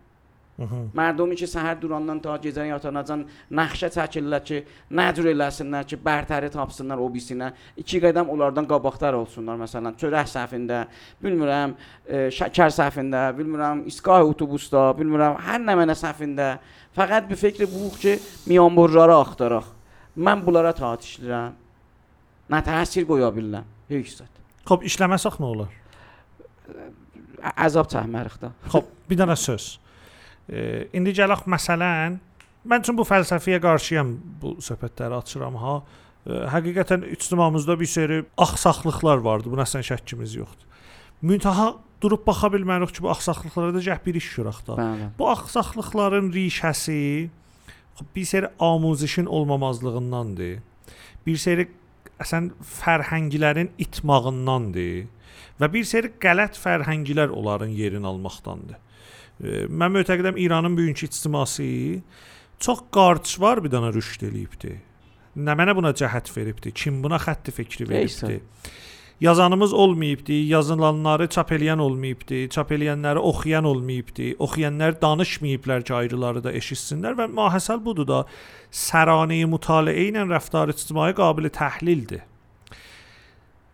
B: Mərdumi ki, səhər durandan ta gecə yatanacan naxşə çəkirlər ki, nəcür eləsinlər ki, bərtəri tapsınlar o bisinə. 2 qədəm onlardan qabaqdar olsunlar məsələn, çörək səhfində, bilmirəm, e, şəkər səhfində, bilmirəm, isqah avtobusda, bilmirəm, hər nə mənə səhfində. Fəqət bir fikri bu ki, miyanborları axtaraq. Mən bunlara taat işləyirəm. Nə təsir qoya bilirəm. Heç zət.
A: Xoş işləməsək nə olar?
B: Əzab çəkmərik də.
A: Xoş, bir dənə söz. E, indi gələk məsələn, mən üçün bu fəlsəfiyə qarşıyam bu söhbətləri açıram ha. E, həqiqətən ictimamızda bir seri axsaqlıqlar vardı. Buna sən şəkkimiz yoxdur. Müntaha durub baxa bilmərik ki, bu axsaqlıqlara da gəh bir iş görək də.
B: Bəli.
A: Bu axsaqlıqların rişəsi bir seri amuzişin olmamazlığındandır. Bir seri əsən fərhənglərin itmağındandır və bir seri qələt fərhənglər onların yerini almaqdandır. Mən mötəqidəm İranın bugünkü ictiması çox qarçvar bir dənə rüşd eləyibdi. Nə mənə buna cəhət veribdi? Kim buna xətti fikri veribdi? Yazanımız olmayıbdı, yazılanları çap eləyən olmayıbdı, çap eləyənləri oxuyan olmayıbdı, oxuyanlar danışmayıblar ki, ayrıları da eşitsinlər və mahəsəl budur da səranəyi mütaliə ilə rəftar ictimai qabil təhlildir.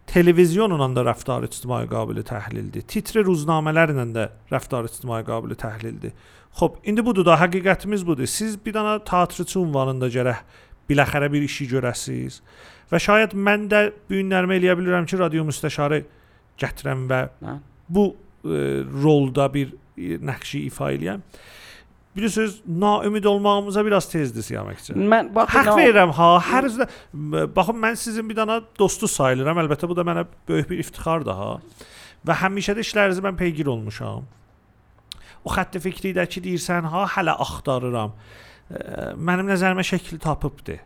A: Televizyonla da rəftar ictimai qabil təhlildir. Titri ruznamələrlə də rəftar ictimai qabil təhlildir. Xoş, indi budur da həqiqətimiz budur. Siz bir dənə teatrçı ünvanında gərək biləxərə bir işi görəsiz. Və şayad mən də bu günlərimi eləyə bilirəm ki, radio müstəşarı gətirəm və
B: Hə?
A: bu e, rolda bir e, nəqşi ifa eləyəm. Bilirsiniz, naümid olmağımıza biraz tezdir Siyaməkçi.
B: Mən bax
A: Haqq verirəm ha. Hər üzdə baxın mən sizin bir dənə dostu sayılıram. Əlbəttə bu da mənə böyük bir iftixardır ha. Və həmişə də işlərinizi mən peygir olmuşam. O xətti fikridəki deyirsən ha, hələ axtarıram. Mənim nəzərimə şəkli tapıbdı.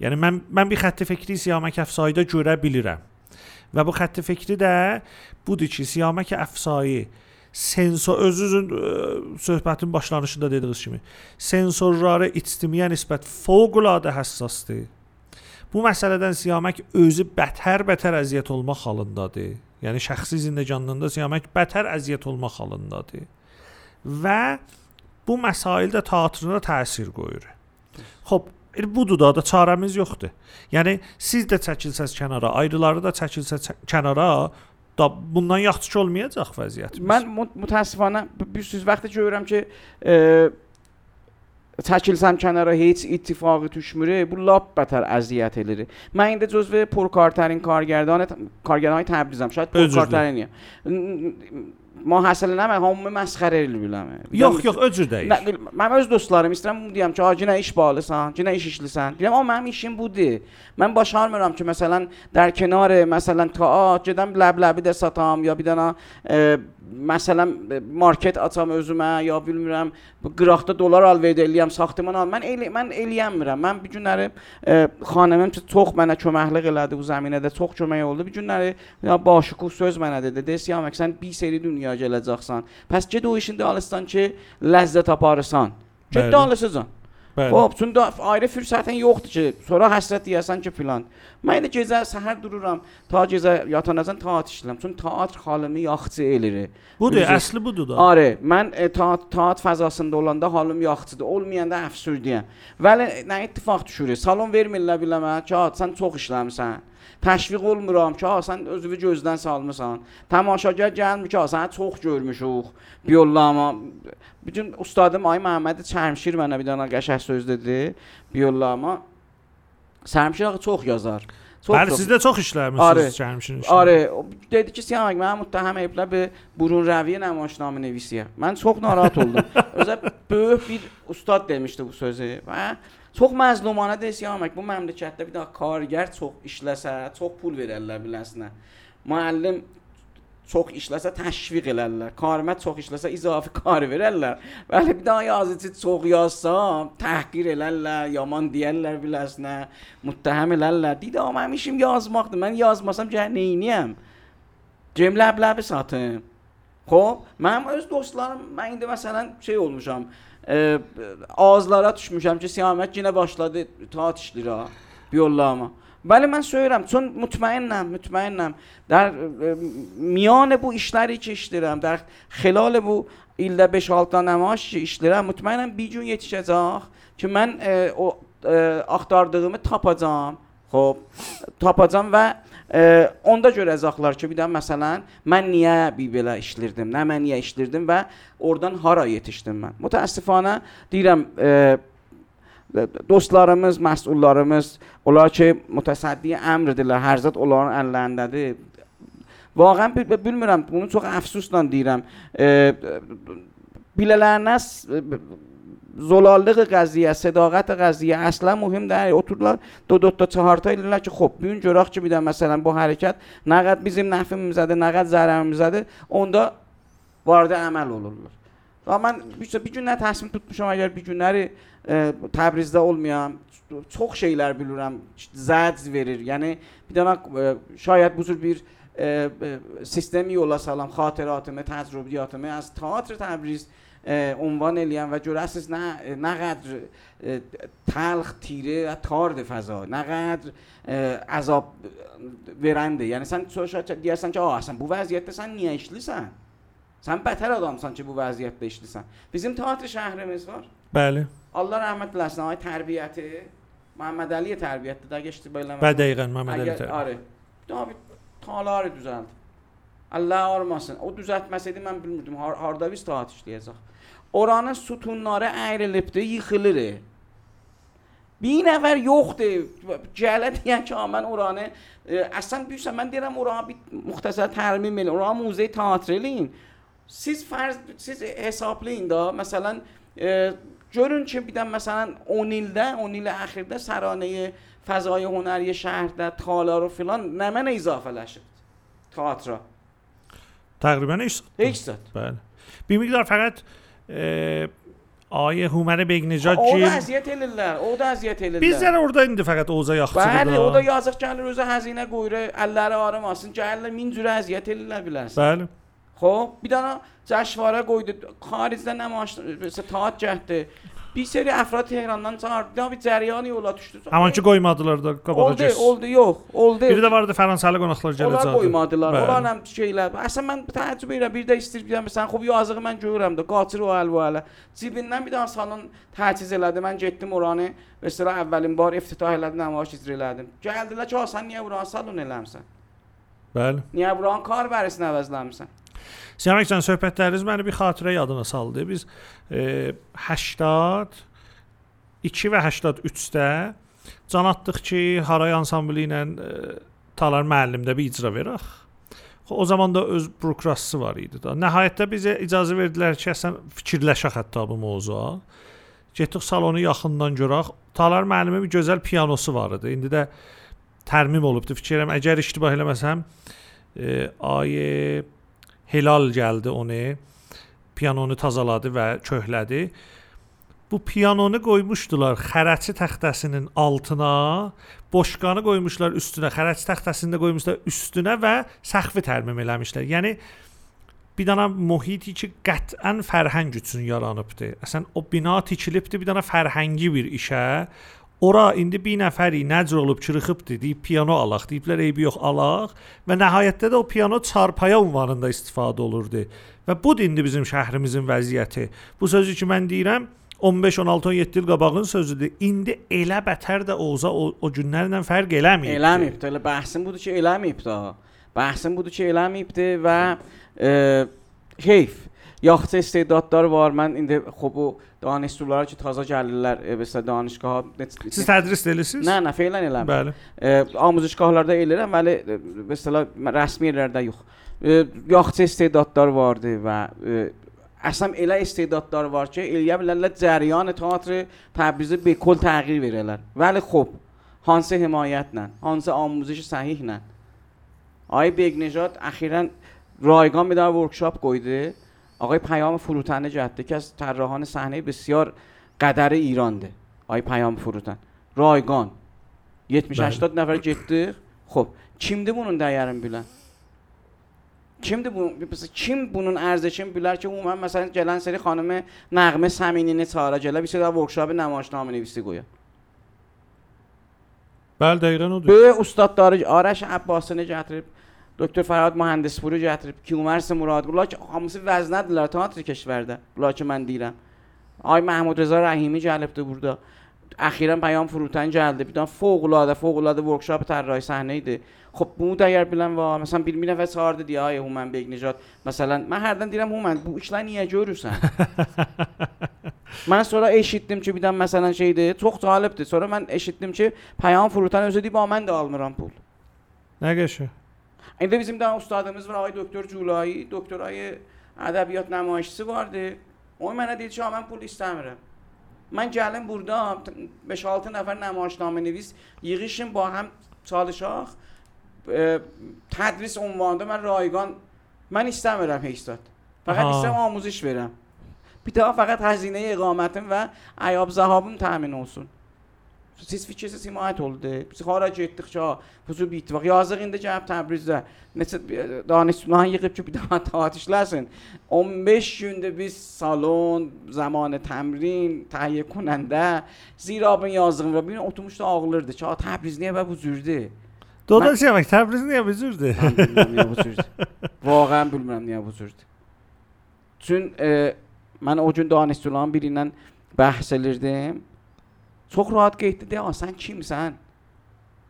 A: Yəni mən mən bir xətti fikri Siyamək Əfsayda görə bilirəm. Və bu xətti fikri də budur ki, Siyamək Əfsayı sensor özünüzün ə, söhbətin başlanışında dediyiniz kimi sensorlara ictimiyə nisbət fövqəladə həssasdır. Bu məsələdən Siyamək özü bətər-bətər əziyyət olmaq halındadır. Yəni şəxsi zindəcanlığında Siyamək bətər əziyyət olmaq halındadır. Və bu məsaildə teatrına təsir qoyur. Xoş, elə budur da, da çarəmiz yoxdur. Yəni siz də çəkilsəz kənara, ayrıları da çəkilsə çə- kənara, da bundan yaxşı ki olmayacaq vəziyyətimiz.
B: Mən mütəəssifanə bir sürü vaxtı görürəm ki, e, çəkilsəm kənara heç ittifaqı düşmür. Bu lap bətər əziyyət edir. Mən indi cüzvə porkartərin kargərdanı kargərdanı Təbrizəm. Şayd
A: porkartəriniyəm.
B: ما حاصل نه من همه مسخره ایل
A: بیلم یخ یخ اجو
B: دیش نه من از دوستلارم استرم بودیم چه آجی نه ایش بالسن چه نه ایش ایش دیم آم هم ایشیم بوده. من باشار مرم چه مثلا در کنار مثلا تا آج لب لبی دستام یا بیدن məsələn e, market açam özümə ya bilmirəm bu qıraqda dollar alver eləyəm, saxtaman al. Mən elə mən eləyəmirəm. Mən bu günləri e, xanımım çox mənə köməklik elədi bu zəminədə, çox kömək oldu. Bu günləri ya başıqu söz mənə dedi. Desə ya sən bir seri dünya gələcəksən. Pəs get o işində alırsan ki, ləzzət aparırsan. Get alırsan.
A: Bəli.
B: Hop, çünki ayrı fürsətin yoxdur ki, sonra həsrət deyəsən ki filan. Mən də gecə səhər dururam, ta gecə yatanacan taat işləyirəm. Çünki teatr halımı yaxşı eləyir.
A: Budur,
B: Üzr-
A: əsli budur da.
B: Arı, mən e, taat, taat fəzasında olanda halım yaxşıdır. Olmayanda əfsürdəyəm. Vəli nə ittifaq düşürük? Salon vermirlər biləmə ki, "Ha, sən çox işləmisən." Təşviq olmuram ki, "Ha, sən özünü gözdən salmısan." Tamaşagar gəlmir ki, "Ha, səni çox görmüşük." Bir yollama. Bütün ustadım Ay Məhəmməd Çərmşir mənə bir dənə qəşəng söz dedi. Bir Çərmşir axı çox yazar. Çox
A: Bəli,
B: çox-
A: siz də çox işləmisiniz Cəmşin işini.
B: Arı, dedi ki, Siyamak mənə müttəhəm ediblər bir burun rəviyə nəmaişnamə nevisiyə. Mən çox narahat oldum. Özə böyük bir ustad demişdi bu sözü və çox məzlumanə deyir Siyamak bu məmləkətdə bir daha kargər çox işləsə, çox pul verərlər biləsinə. Müəllim çox işləsə təşviq elərlər. Karmət çox işləsə izafi kar verərlər. Bəli, bir daha yazıcı çox yazsa, təhqir elərlər, yaman deyərlər biləsinə, müttəhəm elərlər. Deyir, amma mənim işim yazmaqdır. Mən yazmasam nə edəyəm? Cem ləbləbi satım. Xoş, mənim öz dostlarım, mən indi məsələn şey olmuşam. E, ağızlara düşmüşəm ki, Siyamət yenə başladı taat işləyir ha. Bir yollama. Bəli mən söyürəm, çün mutmainnəm, mutmainnəm. در e, میان bu işləri ki işləyirəm, در خلال bu ildə 5-6 dənə namaş ki işləyirəm, mutmainəm bir gün yetişəcək ki mən e, o e, axtardığımı tapacağam. Xoş, tapacağam və e, onda görəcəklər ki, bir də məsələn mən niyə bir belə işlirdim, nə mən niyə işlirdim və oradan hara yetişdim mən. Mütəəssifanə deyirəm e, do'stlarimiz چه ular امر mutasaddi amridirlar harzat ularni allanladi واقعا bilmirəm bunu çox əfsusla deyirəm. Bilələrinə زلالق قضیه صداقت قضیه اصلا مهم در اوتورلا دو دو تا چهار تا اینا که خب بیون جراخ چی میدن مثلا با حرکت نقد بیزیم نفع می‌زده نقد ضرر می‌زده اوندا وارد عمل olurlar. و من بیشتر بیجون نه تصمیم توت اگر بیجون نره تبریز ده اول میام چوخ شیلر بلورم زد زیوریر. یعنی بیدانا شاید بزرگ بیر سیستمی اولا سالم خاطراتمه تذربیاتمه از تئاتر تبریز عنوان الیم و جور نه نه قدر تلخ تیره و تارد فضا. نه قدر عذاب ورنده. یعنی سن چه آه اصلا بو وضعیت سن نیشلی سن سن بتر آدم سان چه بو وضعیت داشتیسن
A: بیزیم
B: تئاتر شهر مزوار بله الله رحمت لسنه تربیت محمد علی تربیت
A: داده اشتباه بعد دقیقاً
B: محمد
A: علی
B: تربیت آره David talar düzəldi. Allah olmasın. O düzəltməsəydi mən bilmirdim har harda biz taat işləyəcək. Oranın sütunları əyrilibdi, yıxılır. Bir nəfər yoxdur. Gələ deyən ki, mən oranı əslən bilirsən, mən deyirəm ora bir müxtəsər tərmim elə, ora muzey teatr eləyin. سیز فرض سیز حساب لیندا مثلا جورن چه بیدم مثلا اونیل ده اونیل اخیر ده سرانه فضای هنری شهر ده تالار و فلان نمن اضافه لشد تاعت را
A: تقریبا ایش
B: داد بیمیگ
A: دار فقط آیه هومن بگنجا جیم او ده
B: از یه
A: تلیل
B: در او ده از یه تلیل
A: در بیز در ارده اینده فقط
B: اوزا یاخت شده بله او ده یازق جل روزه هزینه گویره اللر آرم آسن جل من
A: زوره از یه تلیل بله
B: Xب bir dənə cəşvarə qoydu. Xaricdə nümayiş mesela taat cəhdi. Bir seri əfrad Tehrandan çağırdı. Bir cəryanı yola düşdü.
A: Hamanki qoymadılar da qabağa
B: oldu,
A: gəz.
B: oldu, yox, oldu.
A: Biri də vardı Fransalı qonaqlar
B: Onlar
A: gələcəkdi.
B: qoymadılar. Onlar həm şeylər. Əslən mən təəccüb edirəm. Bir də istəyir biləm sən xub yazığı mən görürəm də qaçır o əl bu ələ. Cibindən bir dənə salon təchiz elədi. Mən getdim oranı mesela əvvəlin bar iftitah elədim, nümayiş icra elədim. Gəldilər ki, "A, sən niyə buranı salon eləmisən?
A: Bəli.
B: Niyə buranı kar bərisini əvəzləmisən?"
A: Səməkcan söhbətləriniz məni bir xatirə yadına saldı. Biz e, 80 2 və 83-də can atdıq ki, Haray ansamblı ilə e, Talar müəllimdə bir icra verək. O zaman da öz bürokrasisi var idi da. Nəhayətdə bizə icazə verdilər ki, əsən fikirləşək hətta bu mövzuya. Getdik salonu yaxından görək. Talar müəllimin bir gözəl pianosu var idi. İndi də tərmim olubdu. Fikirəm əgər iştibah eləməsəm, e, ayə Helal gəldi onu. Pianonu tazaladı və köhlədi. Bu pianonu qoymuşdular xərəçi taxtasının altına, boşqanı qoymuşlar üstünə, xərəçi taxtasını da qoymuşlar üstünə və səqfi tərmim eləmişlər. Yəni bir dənə mühiti ki, qətvən fərhəng üçün yaranıbdı. Əsən o bina tikilibdi bir dənə fərhəngi bir işə. Ora indi bir nəfəri nəcr olub çırıxıbdı, deyib piano alaq, deyiblər eybi yox alaq və nəhayətdə də o piano çarpaya ünvanında istifadə olurdu. Və bu indi bizim şəhrimizin vəziyyəti. Bu sözü ki mən deyirəm 15, 16, 17 il qabağın sözüdür. İndi elə bətər də olsa o, o günlərlə fərq eləmir.
B: Eləməyibdi. Elə bəhsim budur ki, eləməyibdi ha. Bəhsim budur ki, eləməyibdi və e, heyf. یاخته استعداد داره وار من این خب دانشجولارا که تازه جلیلر مثلا دانشگاه سی
A: تدریس دلیسیز نه
B: نه فعلا نه بله.
A: آموزشگاهلارده
B: ایلرم ولی مثلا رسمی لرده خب، یخ یاخته استعداد داره وارده و اصلا ایلا استعداد داره وار که ایلیا بلالا جریان تئاتر تبریز به کل تغییر بیرلن ولی خوب، هانسه حمایت نن. هانسه آموزش صحیح نن. آی بیگ نجات اخیرا رایگان میدار ورکشاپ گویده. آقای پیام فروتن جده که از طراحان صحنه بسیار قدر ایرانده. آقای پیام فروتن. رایگان. یت میشه
A: بله.
B: اشتاد نفر جده خب چیم ده بونون در یرم بیلن؟ چیم ده بونون پس چیم بونون ارزه چیم بیلن؟ که اومن مثلا جلن سری خانم نقمه سمینین تارا جلن بیسی در
A: ورکشاب نماش نامه
B: نویسی گویا. بله دقیقا نو دوید به استاد دارج آرش عباسن جده دکتر فرهاد مهندس فروج کیومرس مراد بلا که خاموسی وزنت تئاتر کشور ده. که من دیرم. آی محمود رضا رحیمی جلبته برده اخیرا پیام فروتن جلده بیدن فوق العاده فوق العاده ورکشاپ طراحی صحنه ایده. خب بود اگر بلن وا مثلا بیل میرم و سارد دی های هومن بیگ نجات مثلا من هر دن دیرم هومن. بو ایشلن یه جوروسن من سورا اشیتدم چه بیدم مثلا شیده توخ طالبده سورا من اشیتدم چه
A: پیام فروتن
B: ازدی با من ده almıram پول نگشه. این ببینیم در استادمز و آقای دکتر جولایی دکترای ادبیات نمایشی وارده. اون من دید چه من پول استمره من جلم بردم به 6 نفر نمایشنامه نویس یقیشیم با هم سال شاخ تدریس عنوانده
A: من
B: رایگان من ایستم برم هیستاد فقط ایستم آموزش برم. پیتا فقط هزینه اقامتم و عیاب زهابم تامین اوسون Siz fikrsiz himayət oldu. Biz hara getdikcə huzur bitdi. Bax yazıq indi gəlib Təbrizdə neçə danışıqlarını yığıb ki, bir daha tatişləsin. 15 gündə biz salon, zamanı təmrin, təhiyyə کننده zirabın yazdığım və bir oturmuşdu ağlayırdı ki, "A, Təbriz niyə bu cürdür?"
A: Dodaş yemək Təbriz niyə?
B: Mən bilmirəm niyə bu cürdür. Vaqəən bilmirəm niyə bu cürdür. Çün e, mən o gün danışıqların birindən bəhs elirdim. Çox rahat qeyd etdi, "A, sən kimsən?"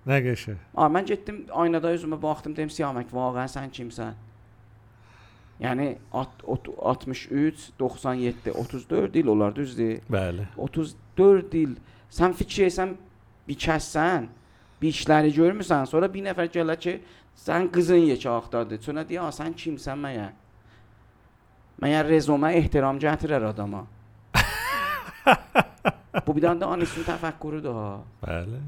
A: Nə qəşəng.
B: A, mən getdim aynada özümə baxdım, dedim Siyamək, vaqəən sən kimsən? Yəni at- ot- 63, 97, 34 il olar, düzdür?
A: Bəli.
B: 34 il. Sən fikir etsən bir kəssən, bir işləri görmüsən, sonra bir nəfər gələr ki, sən qızın yekə axtardı. Sonra deyir, "A, sən kimsən məyə?" Məyər rezumə ehtiram gətirər adama. بوبیدان دان اسم تفکر دا بله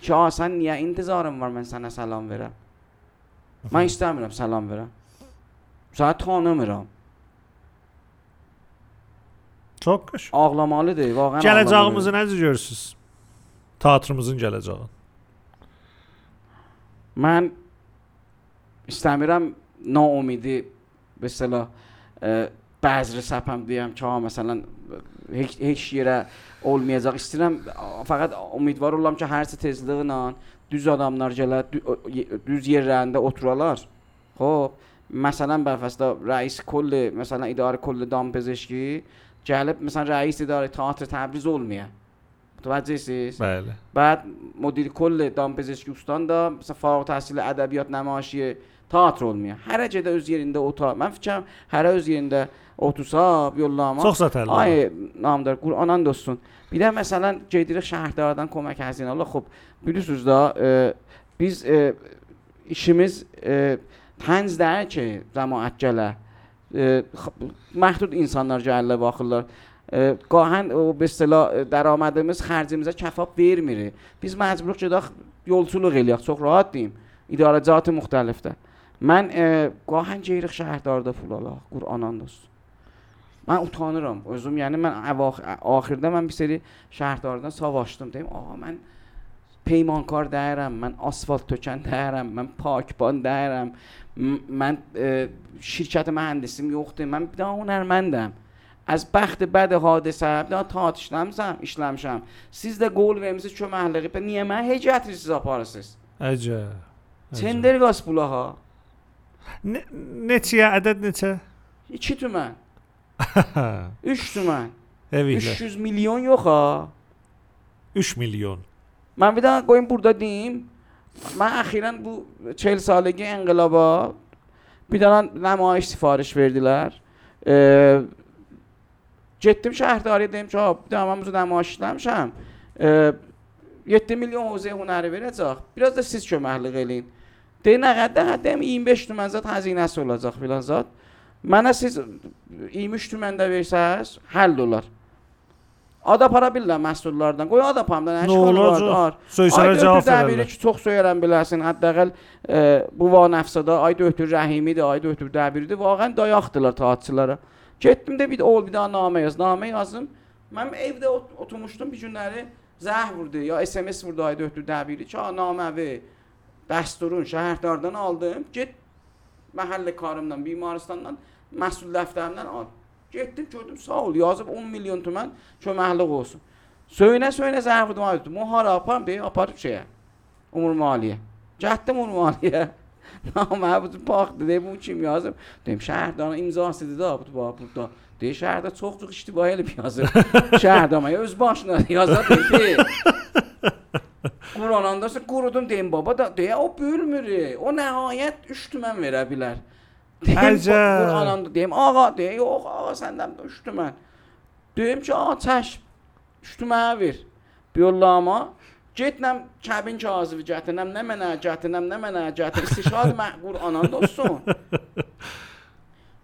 B: چه
A: آسان
B: یه انتظارم بار من سنه سلام برم من ایستم برم سلام برم ساعت خانه میرم چک
A: کش آقلامالی
B: دی واقعا
A: آقلامالی
B: جلد
A: آقموزو نزی جورسیز تاعترموزو
B: جلد آقم من ایستم برم ناامیدی به صلاح بعض رسپ هم چه ها مثلا heç, heç yerə olmayacaq. İstəyirəm a, fəqət ümidvar olam ki, hər şey tezliklə düz adamlar gələr, düz yerlərində oturalar. Xoş, məsələn Bəlfəstdə rəis kulli, məsələn idarə kulli dam pezişki gəlib məsələn rəis idarə teatr Təbriz olmaya. Mutavəccihsiniz?
A: Bəli.
B: بعد مدیر کل دامپزشکی استان da مثلا فارغ التحصیل ədəbiyyat nümayişi teatr olmuyor. Hər həcədə öz yerində ota. Mən fikirəm hər öz yerində otursa yollama.
A: Çox sətəlli.
B: Ay namdar Qur'anan dostun. Bir də məsələn gedirik şəhərlərdən kömək həzin Allah. Xub bilirsiniz da e, biz e, işimiz e, tənz deyil ki, cəmaət gələ. E, x- məhdud insanlar gəlirlər baxırlar. گاهن به اصطلاح درآمد مس خرج میزه کفاب ویر میره. بیز مجبور جدا یولتولو قلیا سقراط دیم. اداره ذات مختلف ده من گاهن جیرخ شهردار ده فولالا قرآنان دوست من اوتانرم ازم یعنی من آخرده من بی سری شهرداردن ساواشتم دیم آقا من پیمانکار دارم من آسفالت توچن دارم من پاکبان دارم من شرکت مهندسی یختم من بدا هنرمندم از بخت بد حادثه ابدا تا اتشتم زم اشلم شم. سیز گول و امسی چو محلقی پر نیه من هجت
A: ریسیز آپارسیز
B: عجب تندر گاس بولا
A: ها؟ نه چیه؟ عدد
B: نه چه؟ چی تو
A: من
B: اش تو من اش
A: میلیون یو
B: خا اش میلیون. من بیدن گویم بردا دیم. من اخیرا بو چهل سالگی انقلابا. بیدن نمایش سفارش بردیلر. Getdim şəhərdarıya dedim ki, "Ha, bu nümayiş işləmişəm. Eee 7 milyon hozə hünəri verəcək. Biraz da siz köməklik eləyin." Deyir, nə qədər? Deyim 25 tümən zət xəzinəsi olacaq filan zət. Mənə siz 23 tümən də versəz, həll olar. Ada para bilirlər məhsullardan. Qoy ada pamdan nə
A: Nə
B: işğal var?
A: olacaq?
B: Ar.
A: Söysələr
B: Ay
A: cavab verərlər.
B: ki, çox söyərəm bilərsən. Həddəqəl e, bu va nəfsədə ay dötür Rəhimidir, ay dötür dəbiridir. Vaqən dayaqdılar taatçılara. Getdim də bir ol bir daha namə yaz. Namə yazdım. Mən evdə ot oturmuşdum bir günləri zəh vurdu ya SMS vurdu ay dötür dəbiri ki, "Ha, naməvi dəsturun şəhərdardan aldım. Get məhəllə karımdan, bimarstandan, məsul dəftərimdən al. Getdim gördüm sağ ol yazıb 10 milyon tümən köməklik olsun. Söynə söynə zəh vurdum ay dötür. Muhara aparım deyə aparıb şeyə. Umur maliyyə. Getdim umur maliyyə. Namə bu baxdı deyə bu kim yazıb? Dedim şəhərdarın imzasıdır da bu bax burada. Deyə şəhərdə çox-çox ictimai elib yazıb. Şəhərdamaya öz başına yazar dedi. Quran andası qurudum deyim baba da deyə o bölmür. O nəhayət 3 tümən verə bilər. Deyim
A: Əcəb.
B: Quran anda deyim ağa deyə yox ağa səndən də 3 tümən. Deyim ki, "A, çəş. 3 tümənə ver." Bir yollama Getnəm kəbin kazıvi gətirnəm, nə mənə gətirnəm, nə mənə gətir. İstişad məqbul anan dostum.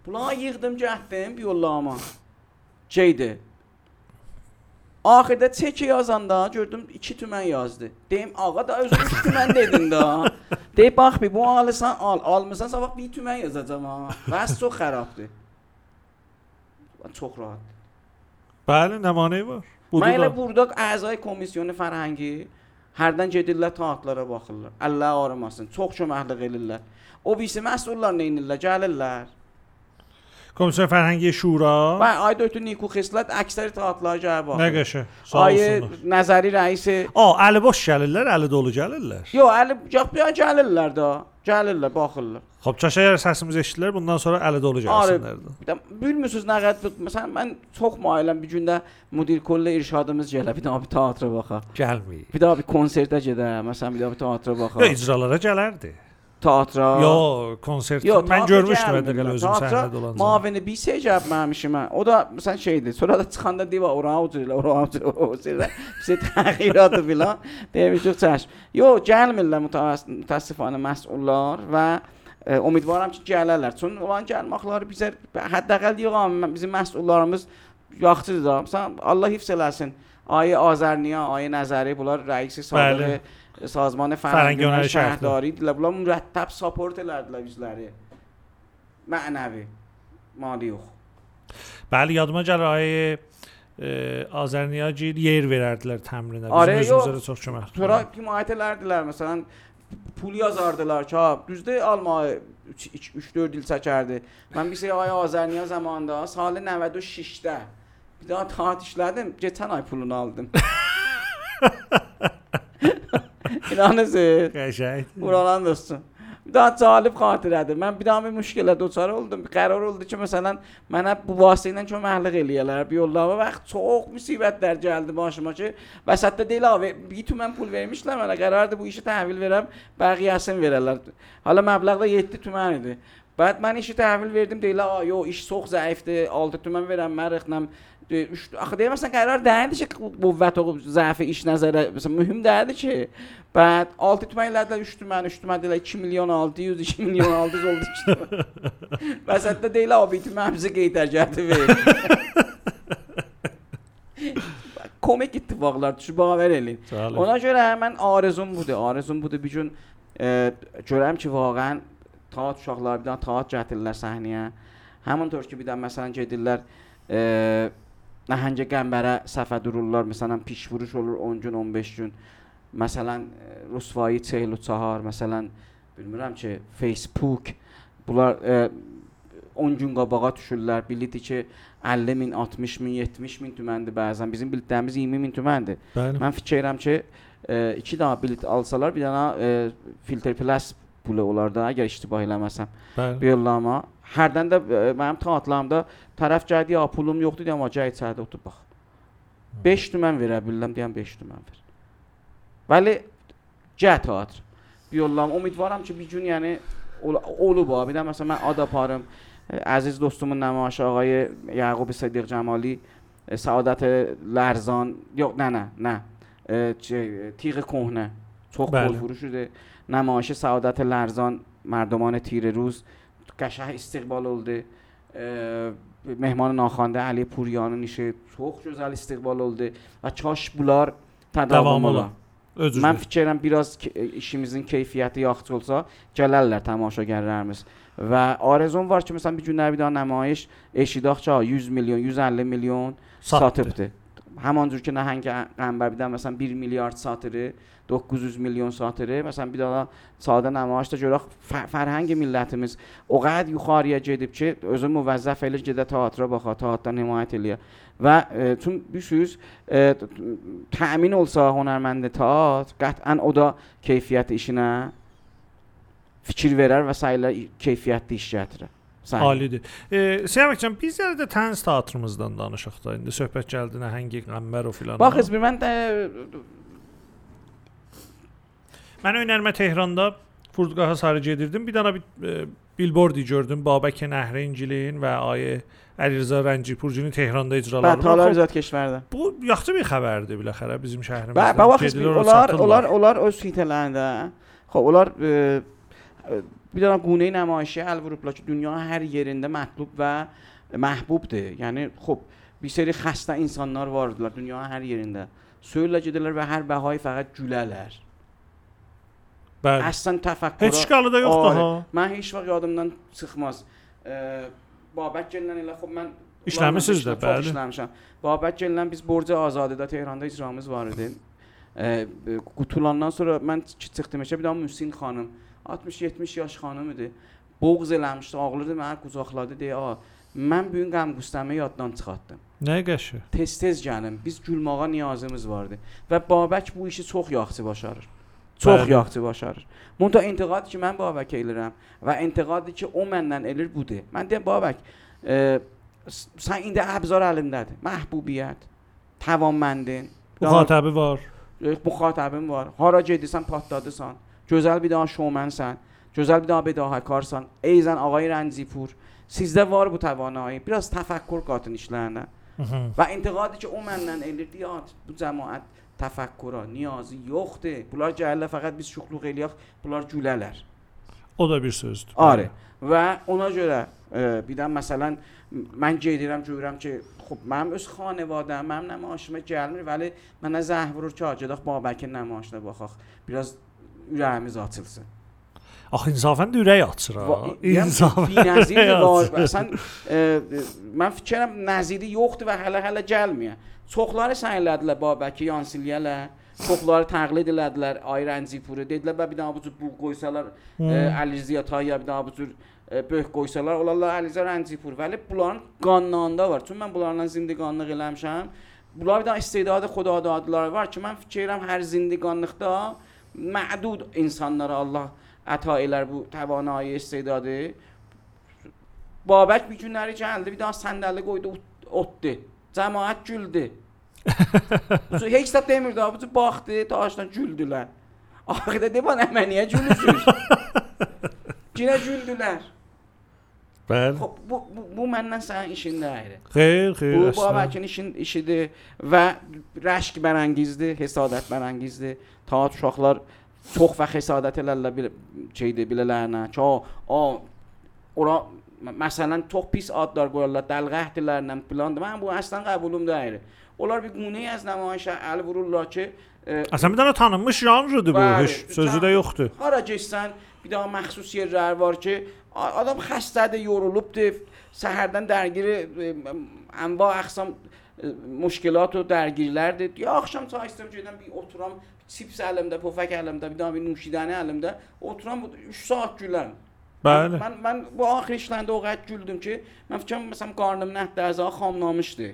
B: Bunları yığdım, getdim bir yollama. Şeydi. Axirdə çeki yazanda gördüm 2 tümən yazdı. Deyim ağa da özün 2 tümən dedin da. Deyib bax bir bu alırsan al, almırsan sabah 1 tümən yazacağam ha. Bəs çox xarabdır. Çox rahat.
A: Bəli, nəmanəyi var.
B: Mən elə
A: da.
B: burada əzay komissiyonu fərhəngi hərdən gedirlər taatlara baxırlar. Allah aramasın. Çox köməklik elirlər. O birisi məsullar nə edirlər? Gəlirlər.
A: Komisyon Fərhəngi Şura.
B: Və ayda ötü Niku Xislət əksəri taatlara gəlib
A: Nə
B: baxır.
A: qəşəng. Sağ
B: Ayı
A: olsunlar.
B: nəzəri rəisi
A: A, əli boş gəlirlər, əli dolu gəlirlər.
B: Yo, əli yox, gəlirlər də. Gəlirlər, baxırlar.
A: Xoş çaşayar səsimizi eşitdilər. Bundan sonra əli dolu gəlsinlər də.
B: Bir də bilmirsiniz nə qədər məsələn mən çox mailəm bir gündə müdir kollə irşadımız gələ, bir daha bir teatra baxa.
A: Gəlməyib.
B: Bir daha bir konsertə gedə, məsələn bir daha bir teatra baxa.
A: Yo, icralara gələrdi
B: teatra.
A: Yox, konsert.
B: Yo,
A: mən görmüşdüm həqiqətən özüm səhnədə dolanacağam.
B: Mavini bir şey cavab məmişimə. O da məsələn şeydir. Sonra da çıxanda deyib oraucu ilə oraucu ilə bizə təxirədi filan. Demiş yox çəş. Yox, gəlmirlər mütəəssifanə məsullar və ə, ümidvaram ki, gələrlər. Çünki olan gəlməkləri bizə həddəqəl deyirəm, bizim məsullarımız yaxşıdır. Sən Allah hifz eləsin. Ayə Azərniya, Ayə Nəzəri bunlar rəisi, sədri.
A: Yönəli
B: şəhərdari idilər. Bunlar mürəttəb support elədilər bizləri. Mənəvi. Mali yox.
A: Bəli, yadıma gəlir ayı e, Azərniyacı yer verərdilər təmrinə. Bizim
B: yox.
A: özümüzə də çox kömək.
B: Sonra himayət elədilər məsələn pul yazardılar ki, düzdür alma 3-4 il çəkərdi. Mən bir şey ay Azərniya zamanında salı 96-də bir daha taat işlədim. Keçən ay pulunu aldım. İnanırsınız?
A: Qəşəng.
B: Buralan dostum. Bir daha cəlib xatirədir. Mən bir daha bir müşkilə duçar oldum. Bir qərar oldu ki, məsələn, mənə bu vasitə ilə köməklik eləyərlər. Bir yollama vaxt çox müsibətlər gəldi başıma ki, vəsətdə deyil ha, bir tümən pul vermişlər mənə. Qərardır bu işi təhvil verəm, bəqiyəsini verərlər. Hala məbləğ də 7 tümən idi. Bəd mən işi təhvil verdim deyil, a, yo, iş çox zəifdir. 6 tümən verəm, mərixlə 3 axı deyirsən qərar dəyindi ki, qüvvət o zəifi iş nəzərə məsələn mühüm dəydi ki, bəd 6 tümən elədilər 3 tümən, 3 tümən deyirlər 2 milyon 600, 2 milyon 600 oldu 2 tümən. Vəsətdə deyil o bir tümənimizi qeydər gəldi ver. Komik ittifaqlar düşüb baver eləyin.
A: Ona
B: görə mən arzum budur. Arzum budur bir gün e, görəm ki, vaqəən taat uşaqlar bir dənə taat gətirirlər səhnəyə. Həmintor ki, bir də məsələn gedirlər e, nəhəngə qəmbərə səfə dururlar. Məsələn, piş vuruş olur 10 gün, 15 gün. Məsələn, e, çeylu çahar, məsələn, bilmirəm ki, Facebook bunlar e, 10 gün qabağa düşürlər. Bilirdi ki, 50 min, 60 min, 70 min tüməndir bəzən. Bizim bildiyimiz 20 min tüməndir.
A: Bəli.
B: Mən fikirləşirəm ki, e, iki dənə bilet alsalar, bir dənə e, filter plus pulu olar da, əgər iştibah eləməsəm.
A: Bəli.
B: Bir yollama. Hərdən də e, mənim taatlarımda tərəf gəldi, ya pulum yoxdur deyəm, amma gəl içəridə otur bax. 5 tümən verə bilirəm deyəm 5 tümən ver. ولی جه تئاتر بیولام امیدوارم که بیجون یعنی اولو با میدم. مثلا من آدا پارم عزیز دوستمون نمایش آقای یعقوب صدیق جمالی سعادت لرزان. یا نه نه نه. تیغ کهنه. تخم
A: بله.
B: فروش شده. نمایش سعادت لرزان مردمان تیر روز. قشنگ استقبال اولده مهمان ناخوانده علی پوریانی نیشه توخ جزل استقبال اولده
A: و
B: چاش
A: بولار
B: تداوم
A: Özür
B: Mən fikirlərim biraz e, işimizin keyfiyyəti yaxşı olsa, gələrlər tamaşagərlərimiz. Və arzum var ki, məsələn bir günlər bir daha nümayiş ki, ha, 100 milyon, 150 milyon satıbdı. Həman cür ki, nəhəng qəmbər bir də məsələn 1 milyard satırı, 900 milyon satırı. Məsələn bir daha sadə nümayişdə görək fə- fərhəng millətimiz o qədər yuxarıya gedib ki, özü müvəzzəf elə gedə teatra baxa, teatrdan himayət eləyə. E, t- t- təmin olsa hünərməndə teatr, qətvən o da keyfiyyət işinə fikir verər və sayıla keyfiyyətli iş gətirər. Sən-
A: Alidir. E, Səməkcan biz də tənis teatrımızdan danışaq da. İndi söhbət gəldi nəhəngi qəmbər o filan.
B: Bax, heç bir mən də
A: Mən önərmə Tehranda Furdqaha sarı gedirdim. Bir dənə bir e, billboardi gördüm. Babək Nəhringilin və ayı Əlirzə Rəncipurcunun Tehranda icraları
B: Bəli, Talar Zət Keşvərdə.
A: Bu yaxşı bir xəbərdir biləxərə bizim şəhərimizdə.
B: Bəli, bax onlar
A: satırlar.
B: onlar onlar öz sitələrində xop onlar e, e, bir dənə qune nümayişi əl vurublar ki, dünyanın hər yerində mətlub və məhbubdur. Yəni xop bir seri xəstə insanlar vardılar dünyanın hər yerində. Söylə gedirlər və hər bəhayı fəqət gülərlər.
A: Bəli.
B: Əslən təfəkkür.
A: Heç qalı da yoxdur ha.
B: Mən heç vaxt yadımdan çıxmaz. E, Babək gələn elə xop mən
A: İşləmisiniz də, bəli.
B: işləmişəm. Babək gələn biz Borca Azadidə Tehranda icramız var idi. E, qutulandan sonra mən çıxdım eşə bir daha Müsin xanım 60-70 yaş xanım idi. Boğz eləmişdi, ağlırdı mənə qucaqladı deyə, "A, mən bu gün qəm qüstəmi yaddan çıxartdım.
A: Nə qəşəng.
B: Tez-tez gəlin. Biz gülmağa niyazımız vardı." Və Babək bu işi çox yaxşı başarır. Çox
A: Bəli.
B: yaxşı başarır. Monta intiqad ki mən Babək eləyirəm və intiqadı ki o məndən eləyir budur. Mən deyirəm Babək, e, sən indi əbzar əlindədir. Məhbubiyyət, təvanməndin.
A: Müxatəbi var.
B: e, müxatəbin var. Hara gedirsən patladısan. Gözəl bir daha şovmensən. Gözəl bir daha bedahakarsan. Eyzən ağay Rəncipur. Sizdə var bu təvanایی. Biraz təfəkkür qatın işlərinə.
A: Mhm.
B: Və intiqadı ki o məndən eləyir ya bu cəmaət təfəkkura niyazı yoxdur. Bunlar gəlirlər fəqət biz şuxluq eləyək, bunlar gülərlər.
A: O da bir sözdür.
B: Ari. Və ona görə e, bir də məsələn m- mən gedirəm görürəm ki, xub mənim öz xanevadəm, mənim nəmaişimə gəlmir, vəli mənə zəng vurur ki, gedək Babəkin nəmaişinə baxaq. Biraz ürəyimiz açılsın.
A: Ürək
B: var.
A: açır.
B: və Sən e, e, mən fikirəm nəziri yoxdur və hələ-hələ gəlməyə. Çoxları sən elədilər Babəki Yansiliyələ. Çoxları təqlid elədilər Ayrəncipuru. Dedilər bə bir daha bu cür bu qoysalar Əliziya Tayya bir daha bu cür böyük qoysalar olarlar Əliziya Rəncipur. Vəli bunların qanununda var. Çünki mən bunlarla zindiqanlıq eləmişəm. Bunlar bir daha istedadı xudadadılar var ki, mən fikirəm hər zindiqanlıqda mədud insanlara Allah əta elər bu təvanayı istedadı. Babək bir günləri gəldi, bir daha səndəli qoydu, ot- otdu. Cəmaət güldü. Heç də demirdi, cür baxdı, daşdan güldülər. Axırda de bana mən niyə gülürsüz? Yenə güldülər.
A: Bəli.
B: Bu, bu, bu məndən sənin işin deyil.
A: Xeyr, xeyr.
B: Bu. Babəkin işin işidir və rəşq bərəngizdir, hesadət bərəngizdir. Ta uşaqlar çox və hesadət elərlər bir şeydir bilələrlə. Ki, o, o ora m- məsələn çox pis adlar qoyarlar, dəlğəhdirlərlə filan. Mən bu əslan qəbulum deyil. Onlar bir quney az nümayişə əl vururlar ki, e,
A: Əsən bir dənə tanınmış janrıdır bu.
B: Bəli,
A: Heç sözü də yoxdur.
B: Hara getsən, bir daha məxsus yerlər var ki, a- adam xəstədir, yorulubdur, səhərdən dərgiri e, ənva əqsam e, müşkilat və dərgirlərdir. Ya axşam çay istəyirəm gedən bir oturam, chips əlimdə, pofak əlimdə, bir daha bir nuşidəni əlimdə, oturam 3 saat gülərəm.
A: Bəli.
B: Mən mən bu axır işlərində o qədər güldüm ki, mən fikirəm məsələn qarnım nəhdər əza xamlamışdı.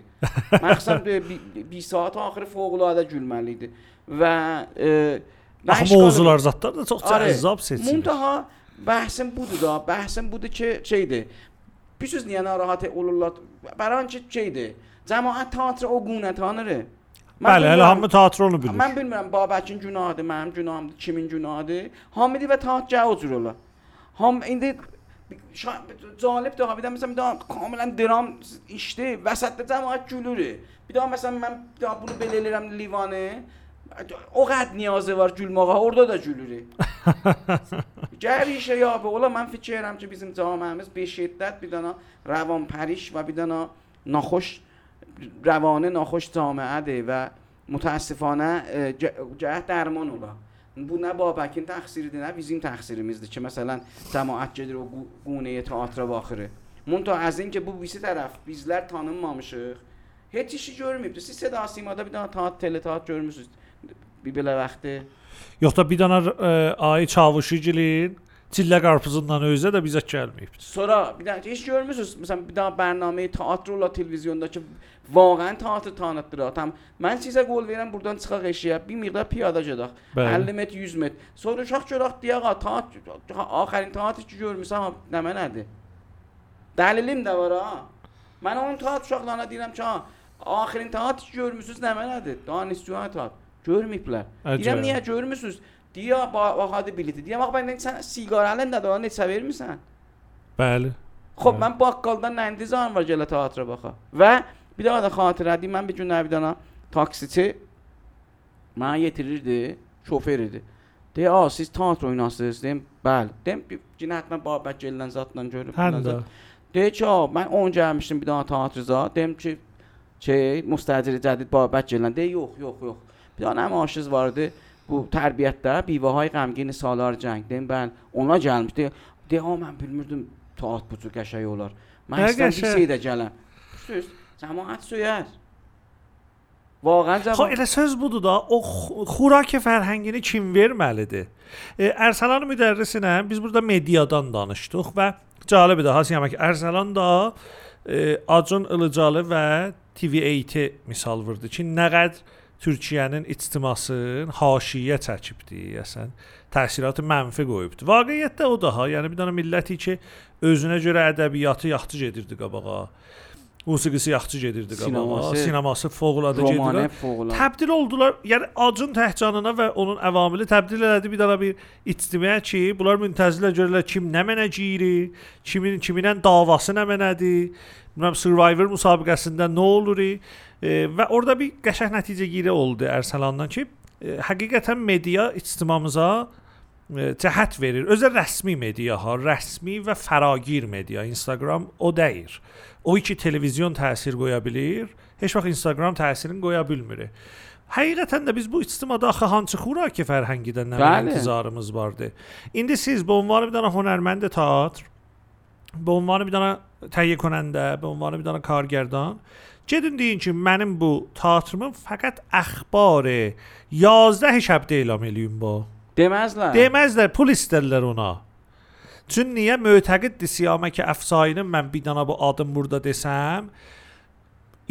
B: Məxsəm bir, bir saat axırı fövqəladə gülməli idi. Və e,
A: Axı mövzular zatlar da çox
B: Arı,
A: cəzzab seçilir.
B: Muntaha bəhsim budur da, bəhsim budur ki, şeydir. Bilirsiniz niyə narahat olurlar? Bəran ki, şeydir. Cəmaət teatrı o qunə tanır. Bilmirəm-
A: hamı teatr onu bilir.
B: Mən bilmirəm Babəkin günahıdır, mənim günahımdır, kimin günahıdır. Hamidi və cür olar. Ham indi şa- cəlibdir ha bir də məsələn bir daha kamilən dram işdir, vəsətdə cəmaət gülür. Bir daha məsələn mən bir daha bunu belə eləyirəm Livanı. O qədər niyazı var gülməyə, orada da gülür. Gəl işə ya bu, ola mən fikirlərim ki, bizim cəmiyyəmiz bir şiddət, bir dənə rəvanpəriş və bir dənə naxoş روانه ناخوش جامعه و متاسفانه جهت درمان اولا. بو نه بابکین تقصیر ده نه ویزیم تقصیر می‌زده که مثلا جماعت جدر و گونه تئاتر باخره. مون از این که بو بیز طرف بیزلر تانم مامشخ هیچ شی جور میبده سی صدا سیما ده بیدان تا تل تا جور میسوز
A: بی بله وقته یختا بیدان آی چاوشی جلین. Çillə qarpızından özə də bizə gəlməyib.
B: Sonra bir dənə heç görmürsüz məsələn bir dənə bərnamə teatrola televiziyondakı vaqəən teatr tanıtdırır. Tam mən sizə qol verən burdan çıxaq eşiyə bir miqdar piyada gedək. 50 metr, 100 metr. Sonra uşaq görək deyək teatr axırın teatr ki görmüsən nə mənədir? Dəlilim də var ha. Mən onun teatr uşaqlarına deyirəm ki, ha axırın teatr ki görmürsüz nə mənədir? Daha nisyan teatr görməyiblər. Deyirəm niyə görmürsüz? Deyə bax hadi bildi. Deyə bax mən sən siqar əlində də neçə vermisən?
A: Bəli.
B: خب
A: Hə.
B: mən baqqaldan nə intizarım var gələ teatra baxa. Və bir daha da xatirə deyim, mən bir gün bir dana taksiçi mənə yetirirdi, şofer idi. Deyə, "A, siz teatr oynasınız?" Deyim, "Bəli." Deyim, "Bir cinayət mən Babək gələn zatla görüb."
A: Həm
B: filan
A: də.
B: zat." Deyir ki, "A, mən 10 gəlmişdim bir dana teatrza." Deyim ki, şey, müstəcir cədid Babək gələn. Deyir, "Yox, yox, yox." Bir dana namaişiniz vardı. Bu tərbiyyətdə Bivahay qəmgin salar cəng. Deyim, "Bəli." Ona gəlmişdi. Deyir, "A, mən bilmirdim teatr bu cür qəşəng olar." Mən
A: qəşəng.
B: bir şey də gələm. Düz, cəmaət söyər. Vaqəən
A: Xo,
B: cəmaət.
A: elə söz budur da, o xu- xurak fərhəngini kim verməlidir? E, Ərsəlan müdərrisinə biz burada mediadan danışdıq və cəlibdir ha, yəni ki, Ərsəlan da e, Acun Ilıcalı və TV8 misal vurdu ki, nə qədər Türkiyənin ictimasını haşiyə çəkibdi, deyəsən. Təsiratı mənfi qoyubdu. Vaqiətdə o da ha, yəni bir dənə milləti ki, özünə görə ədəbiyyatı yaxşı gedirdi qabağa. Musiqisi yaxşı gedirdi qabağa.
B: Sineması,
A: fövqəladə gedirdi. Təbdil oldular. Yəni Acun Təhcanına və onun əvamili təbdil elədi bir dənə bir ictimai ki, bunlar müntəzirlə görürlər kim nə mənəcəyiri, kimin kiminlə davası nə mənədir. Bilməm Survivor müsabiqəsində nə olur? E, və orada bir qəşəng nəticə giri oldu Ərsəlandan ki, e, həqiqətən media ictimamıza e, cəhət verir. Özə rəsmi media ha, rəsmi və fəragir media. Instagram o deyil. O ki televizyon təsir qoya bilir, heç vaxt Instagram təsirini qoya bilmir. Həqiqətən də biz bu ictimada axı hansı xuraki fərhəngidən nə intizarımız vardı. İndi siz bu ünvanı bir dənə hünərmənd teatr, bu ünvanı bir dənə təhiyyə konəndə, bu ünvanı bir dənə kargərdan Gedin deyin ki, mənim bu teatrımın fəqət əxbar 11 şəbdə elan eləyim bu.
B: Deməzlər.
A: Deməzlər, pul istərlər ona. Çün niyə mötəqiddir siyamə ki, əfsayinin mən bir dana bu adım burada desəm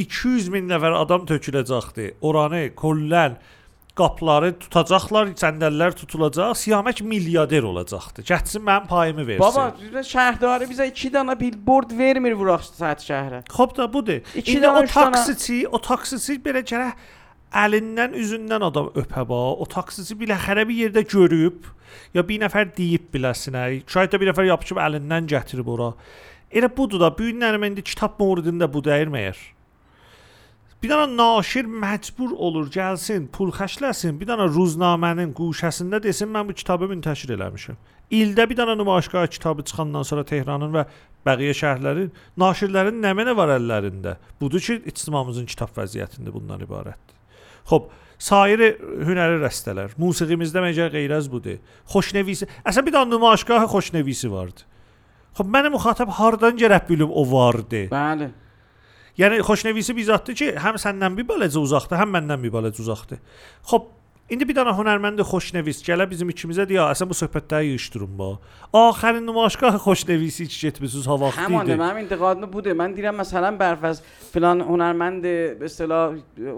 A: 200 min nəfər adam töküləcəkdi. Oranı kollən qapıları tutacaqlar, səndəllər tutulacaq, siyamək milyarder olacaqdı. Getsin mənim payımı versin.
B: Baba, şəhərdarı bizə 2 dənə billboard vermir vuraq saat şəhərə.
A: Xoş da budur. İndi o taksiçi, o taksiçi belə gərək əlindən, üzündən adam öpə bax. O taksiçi biləxərə bir yerdə görüb ya bir nəfər deyib biləsinə. Şayət də bir nəfər yapışıb əlindən gətirib ora. Elə budur da. Bu günlərim indi kitab mövridində bu deyir məyər? Bir dənə naşir məcbur olur gəlsin, pul xərcləsin, bir dənə ruznamənin quşəsində desin mən bu kitabı müntəşir eləmişəm. İldə bir dənə nümayişgah kitabı çıxandan sonra Tehranın və bəqiyə şəhərlərin naşirlərin nə mənə var əllərində. Budur ki, ictimamızın kitab vəziyyətində bundan ibarətdir. Xoş, sairi hünəri rəstələr, musiqimizdə məcə qeyrəz budur. Xoşnevisi, əsən bir dənə nümayişgah xoşnevisi vardı. Xoş, mənim müxatab hardan gərək bilim o vardı.
B: Bəli.
A: Yəni xoşnevisi bizatdır ki, həm səndən bir balaca uzaqdır, həm məndən bir balaca uzaqdır. Xoş, İndi bir dənə hünərmənd xoşnəvis gələ bizim ikimizə deyə, "Əsən bu söhbətləri yığışdırın ba." Axərin nümayişgah xoşnəvisi hiç getmisiniz ha vaxtı idi.
B: Həmin mənim بوده budur. Mən deyirəm məsələn از فلان hünərməndə به اصطلاح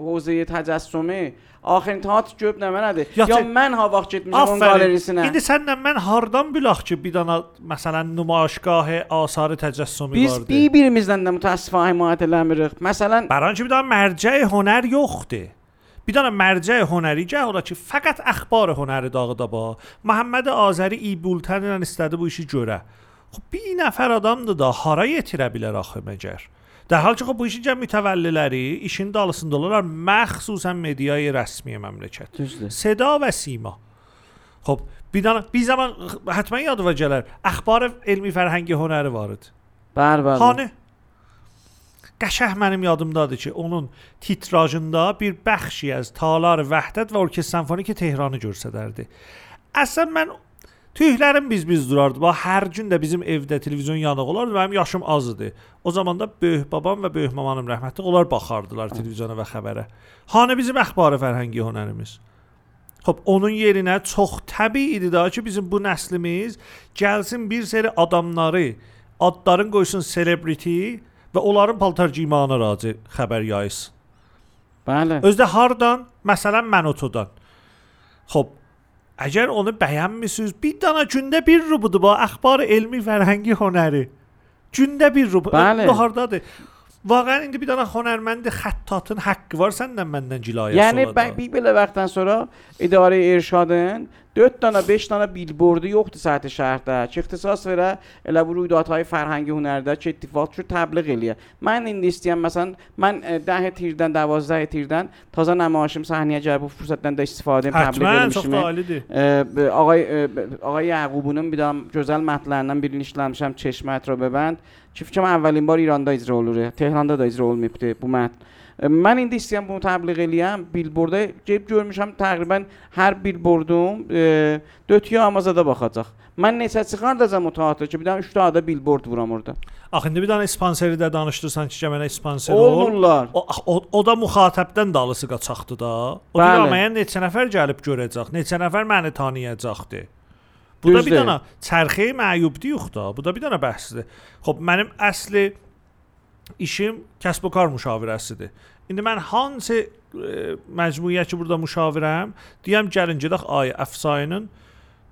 B: حوزه تجسمه آخرین تئاتر
A: جوب
B: نمنده
A: یا,
B: یا من ها وقت onun galerisine.
A: İndi senden mən hardan bilak ki bir dana mesela nümayişgah آثار tecessümü
B: Biz
A: vardı.
B: Biz birbirimizden de müteessifane muadele mirik.
A: Mesela Baran ki bir dana merceği hüner yoktu. بیدانم مرجع هنری جه چی؟ فقط اخبار هنر داغ دابا محمد آزری ای بولتن این استده بویشی جوره. خب بی نفر آدم دادا هارای تیره بیل راخ مجر. در حال چه خب بویشی جم میتوله لری ایشین دالسن دولار مخصوصا مدیه
B: رسمی
A: مملکت. صدا و سیما. خب بیدانم بی زمان حتما یاد و جلر اخبار علمی فرهنگی هنر وارد.
B: بر بر
A: خانه؟ Qəşəh mənim yadımdadır ki, onun titrajında bir bəxşi az Talar Vəhdət və Orkestr Simfoniki Tehranı göstərərdi. Əslən mən tüylərim biz-biz durardı. Bax hər gün də bizim evdə televizyon yanıq olardı. Mənim yaşım az idi. O zaman da böyük babam və böyük mamanım rəhmətli onlar baxardılar televizyona və xəbərə. Hani bizim əxbarı fərhəngi hünərimiz. Xoş, onun yerinə çox təbii idi da ki, bizim bu nəslimiz gəlsin bir seri adamları adların qoysun celebrity və onların paltar geyimana razı xəbər yayısın.
B: Bəli.
A: Özdə hardan? Məsələn Mənotodan. Xoş, əgər onu bəyənmisiniz, bir dana gündə bir rubudur bu əxbar elmi fərhəngi hünəri. Gündə bir rub.
B: Bəli.
A: Bu hardadır?
B: واقعا
A: این
B: که بیدانه خانرمند خطاتون حق وارسندن مندن جلایه یعنی بی بله وقتن سرا اداره ارشادن. دوت دانه بیش دانه بیل برده یخت ساعت شهر ده. چه اختصاص وره الابو روی داتهای فرهنگ هنر ده. چه اتفاق؟ شد تبلیغ الیه من این نیستی مثلا من ده تیردن دوازده تیردن
A: تازه نماشم
B: سحنیه
A: جرب و
B: فرصت دن ده استفاده تبلیغ الیه آقای آقای یعقوبونم بیدام جزل مطلعنم بیرنش لنشم چشمت رو ببند. Fikrim əvvəlin bar İranda icra olunur. Tehranda da icra olunmayıbdı bu mətn. E, Mən indi istəyirəm bunu təbliğ eləyəm. Billboarda gəlib görmüşəm təqribən hər billboardum e, dötüyə amazada baxacaq. Mən neçə çıxardacam o teatr ki, bir dənə 3 dənə də billboard vuram orada.
A: Axı indi bir dənə spanseri də danışdırsan ki, mənə sponsor ol.
B: Olmurlar.
A: O, o, o da müxatəbdən dalısı qaçaqdı da. O
B: Bəli.
A: diramaya neçə nəfər gəlib görəcək, neçə nəfər məni tanıyacaqdı. Bu da bir
B: Düzdür.
A: dənə çərxi məyubdi yox da. Bu da bir dənə bəhsdir. Xoş, mənim əsli işim kəsb və kar müşavirəsidir. İndi mən hansı e, məcmuəyə ki burada müşavirəm, deyəm gəlin gedək ay əfsayının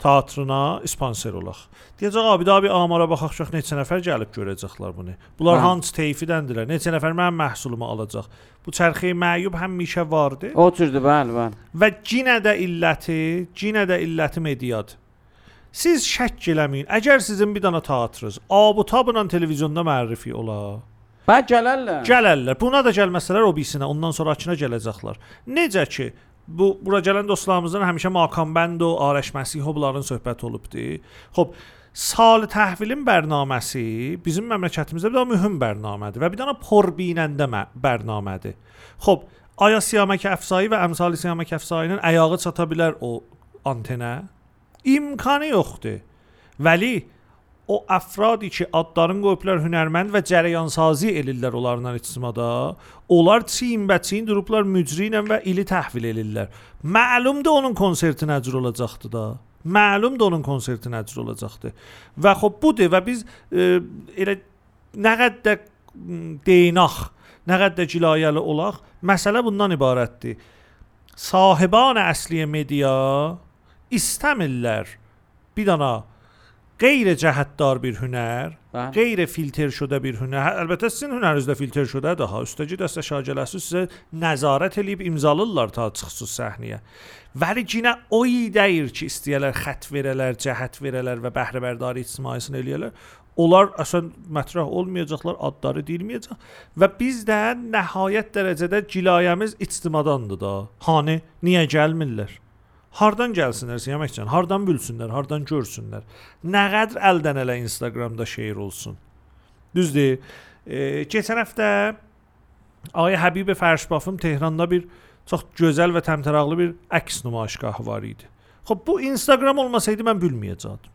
A: teatrına sponsor olaq. Deyəcək abi daha bir amara baxaq çox neçə nəfər gəlib görəcəklər bunu. Bunlar
B: Hə.
A: hansı teyfidəndirlər? Neçə nəfər mənim məhsulumu alacaq? Bu çərxi məyub həmişə vardı.
B: O cürdür, bəli, bəli.
A: Və yenə də illəti, yenə də illəti mediadır. Siz şək eləməyin. Əgər sizin bir dənə teatrınız abutabla televizyonda mərrifi ola,
B: Bə gələrlər.
A: gələrlər. Buna da gəlməsələr o birisinə, ondan sonrakına gələcəklər. Necə ki bu bura gələn dostlarımızdan həmişə Makan Bənd o Arəş Məsih bunların söhbət olubdu. Xoş, Sal təhvilin bərnaməsi bizim məmləkətimizdə bir daha mühüm bərnamədir və bir dənə porbinəndə mə- bərnamədir. Xoş, Aya Siyamək Əfsai və əmsali Siyamək Əfsainin ayağı çata bilər o antenə? İmkanı yoxdur. Vəli o əfradi ki, adlarını qoyublar hünərmənd və cərəyansazi elirlər onlarla ictimada, onlar çiyin-bəçiyin durublar mücri ilə və ili təhvil elirlər. Məlumdur onun konserti nəcür olacaqdı da. Məlumdur onun konserti nəcür olacaqdı. Və xop budur və biz e, elə nə qədər deyinaq, nə qədər cilayəli olaq, məsələ bundan ibarətdir. Sahiban əsli media istəmirlər bir dana qeyri cəhətdar bir hünər,
B: Bəli.
A: qeyri filtr şudə bir hünər. Hə, Əlbəttə sizin hünərinizdə filtr şudə daha üstəci dəstə şagirdəsiz sizə nəzarət eləyib imzalırlar ta çıxsız səhnəyə. Vəli yenə o iyi deyir ki, istəyirlər xətt verələr, cəhət verələr və bəhrə bərdari ictimaisini eləyərlər. Onlar əsən mətrah olmayacaqlar, adları deyilməyəcək və biz də nəhayət dərəcədə cilayəmiz ictimadandır da. Hani niyə gəlmirlər? Hardan gəlsinlər Siyaməkcan? Hardan bilsinlər? Hardan görsünlər? Nə qədər əldən ələ Instagramda şeir olsun. Düzdür? E, keçən həftə Ay Həbib Fərşbafım Tehranda bir çox gözəl və təmtəraqlı bir əks nümayişgahı var idi. Xoş bu Instagram olmasaydı mən bilməyəcəkdim.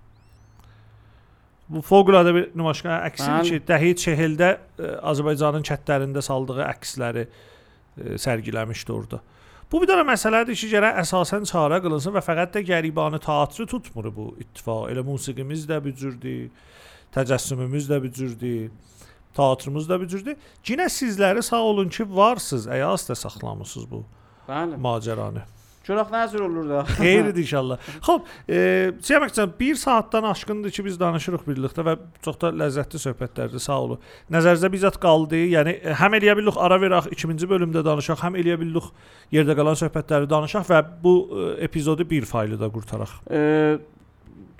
A: Bu fövqəladə bir nümayişgah əksidir
B: Bəli.
A: ki, dəhi 40-də e, Azərbaycanın kətlərində saldığı əksləri e, sərgiləmişdi orada. Bu bir dənə məsələdir ki, gərək əsasən çarə qılınsın və fəqət də qəribanə teatrı tutmur bu ittifaq. Elə musiqimiz də bir cürdür, təcəssümümüz də bir cürdür, teatrımız da bir cürdür. Yenə sizləri sağ olun ki, varsınız, əyaz da saxlamısınız bu
B: Bəli.
A: macəranı.
B: Çoraq nəzər olur da.
A: Xeyirdir inşallah. Xoş, e, Siyaməkcan 1 saatdan aşkındır ki, biz danışırıq birlikdə və çox da ləzzətli söhbətlərdir. Sağ olun. Nəzərinizdə bizzat qaldı. Yəni e, həm eləyə bildik ara verək 2-ci bölümdə danışaq, həm eləyə bildik yerdə qalan söhbətləri danışaq və bu e, epizodu bir faylı da qurtaraq.
B: Ee,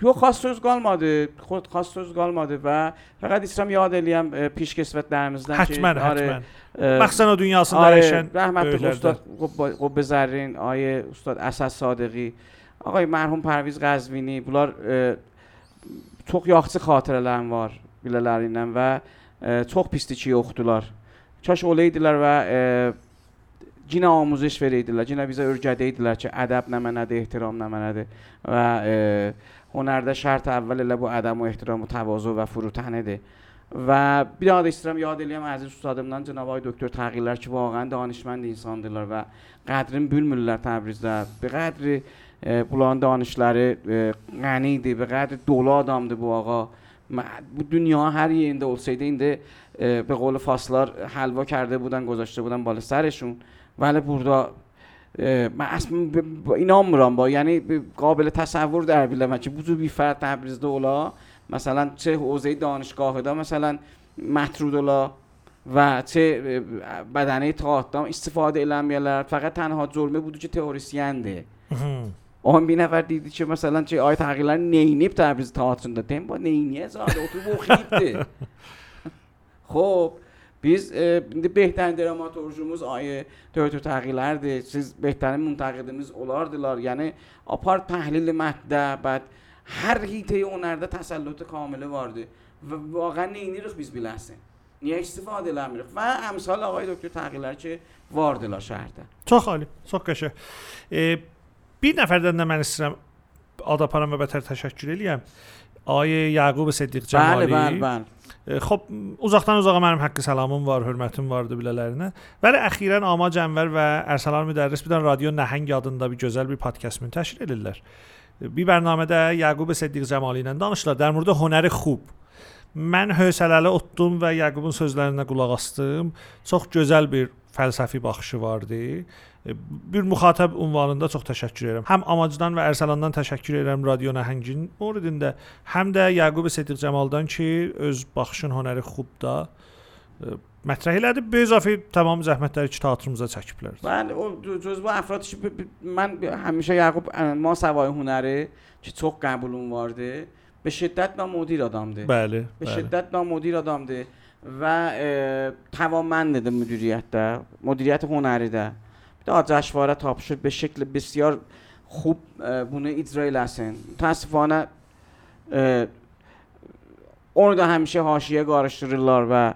B: yox, xas söz qalmadı. Xod xas söz qalmadı və fəqət istəyirəm yad eləyəm e, pişkesvətlərimizdən ki,
A: Həttəmən,
B: arı,
A: həttəmən.
B: e,
A: Məxsən o dünyasında
B: آره
A: yaşayan
B: رحمت
A: böyüklərdən.
B: استاد قب- قبه زرین آیه استاد اسد صادقی آقای مرحوم پرویز قزوینی bunlar e, çox yaxşı xatirələrim var bilələrindən və e, çox pisdir ki, yoxdular. Kaş olaydilər və e, cinə amuzış verəydilər, cinə bizə öyrədəydilər ki, ədəb nə mənədir, ehtiram nə mənədir və e, هنرده شرط اول لب و ادب و احترام و تواضع و فروتنده. و بیاد استرام یاد الیم عزیز استادımdan جناب آقای دکتر تغییرلر که واقعا دانشمند insandırlar و قدرین بولمولر تبریز ده به قدر بولان bunların غنی qəni به قدر دولا آدم ده بو آقا. بو دنیا هر یه اینده اولسیده اینده به قول فاصلار حلوا کرده بودن گذاشته بودن بالا سرشون. ولی بردا من اصلا اینا مرام با یعنی قابل تصور در بیله من چه بودو بیفر تبریز دولا. مثلا چه حوزه دانشگاه دا مثلا مطرود دولا. و چه بدنه تاعتدام استفاده المیلر فقط تنها جرمه بودو که تئوریسینده. آن بی نفر دیدی چه مثلا چه آیت حقیقا نینی تبریز تاعتون داده. با نینی زاده اتو بخیبته خب biz e, indi behtarin dramaturjumuz ayı Dövtür təğyirlərdir. Siz behtarin müntəqidimiz olardılar. Yəni apar təhlil mətdə, bəd hər hitəyə onlarda təsəllütü kamili vardı. Və واقعا neynirik biz biləsin. Niyə istifadə eləmirik? Və əmsal ağay doktor təğyirlər ki, vardılar şəhərdə.
A: Çox ali, çox qəşəng. E, bir nəfərdən də mən istəyirəm ad aparan və bətər təşəkkür eləyəm. Ayə Yaqub Səddiq Cəmali.
B: Bəli, bəli, bəli.
A: Xoş uzaqdan uzağa mənim haqqı salamım var, hörmətim vardı bilələrinə. Bəli, əxirən Amac Ənvər və Ərsalan müdərris bir dənə radio Nəhəng adında bir gözəl bir podkast müntəşir edirlər. Bir bərnamədə Yaqub Səddiq Cəmali ilə danışırlar. Dar murdə hünəri xub. Mən hövsələli otdum və Yaqubun sözlərinə qulaq asdım. Çox gözəl bir fəlsəfi baxışı vardı. E, bir müxatəb ünvanında çox təşəkkür edirəm. Həm Amacdan və Ərsəlandan təşəkkür edirəm Radio Nəhəngin Moridində, həm də Yaqub Sediq Cəmaldan ki, öz baxışın hünəri xub da e, mətrəh elədi. Bu izafi tamam zəhmətləri ki, teatrımıza çəkiblər.
B: Bəli, o cüzbə əfrad ki, mən həmişə Yaqub ma səvay hünəri ki, çox qəbulum vardı. Be şiddət namodil adamdır.
A: Bəli. Be
B: şiddət namodil adamdır. و توامند ده مدیریت ده مدیریت هنری ده بیده جشواره تاب شد به شکل بسیار خوب بونه ایدرای لسن تاسفانه اونو ده همیشه هاشیه گارشتریلار و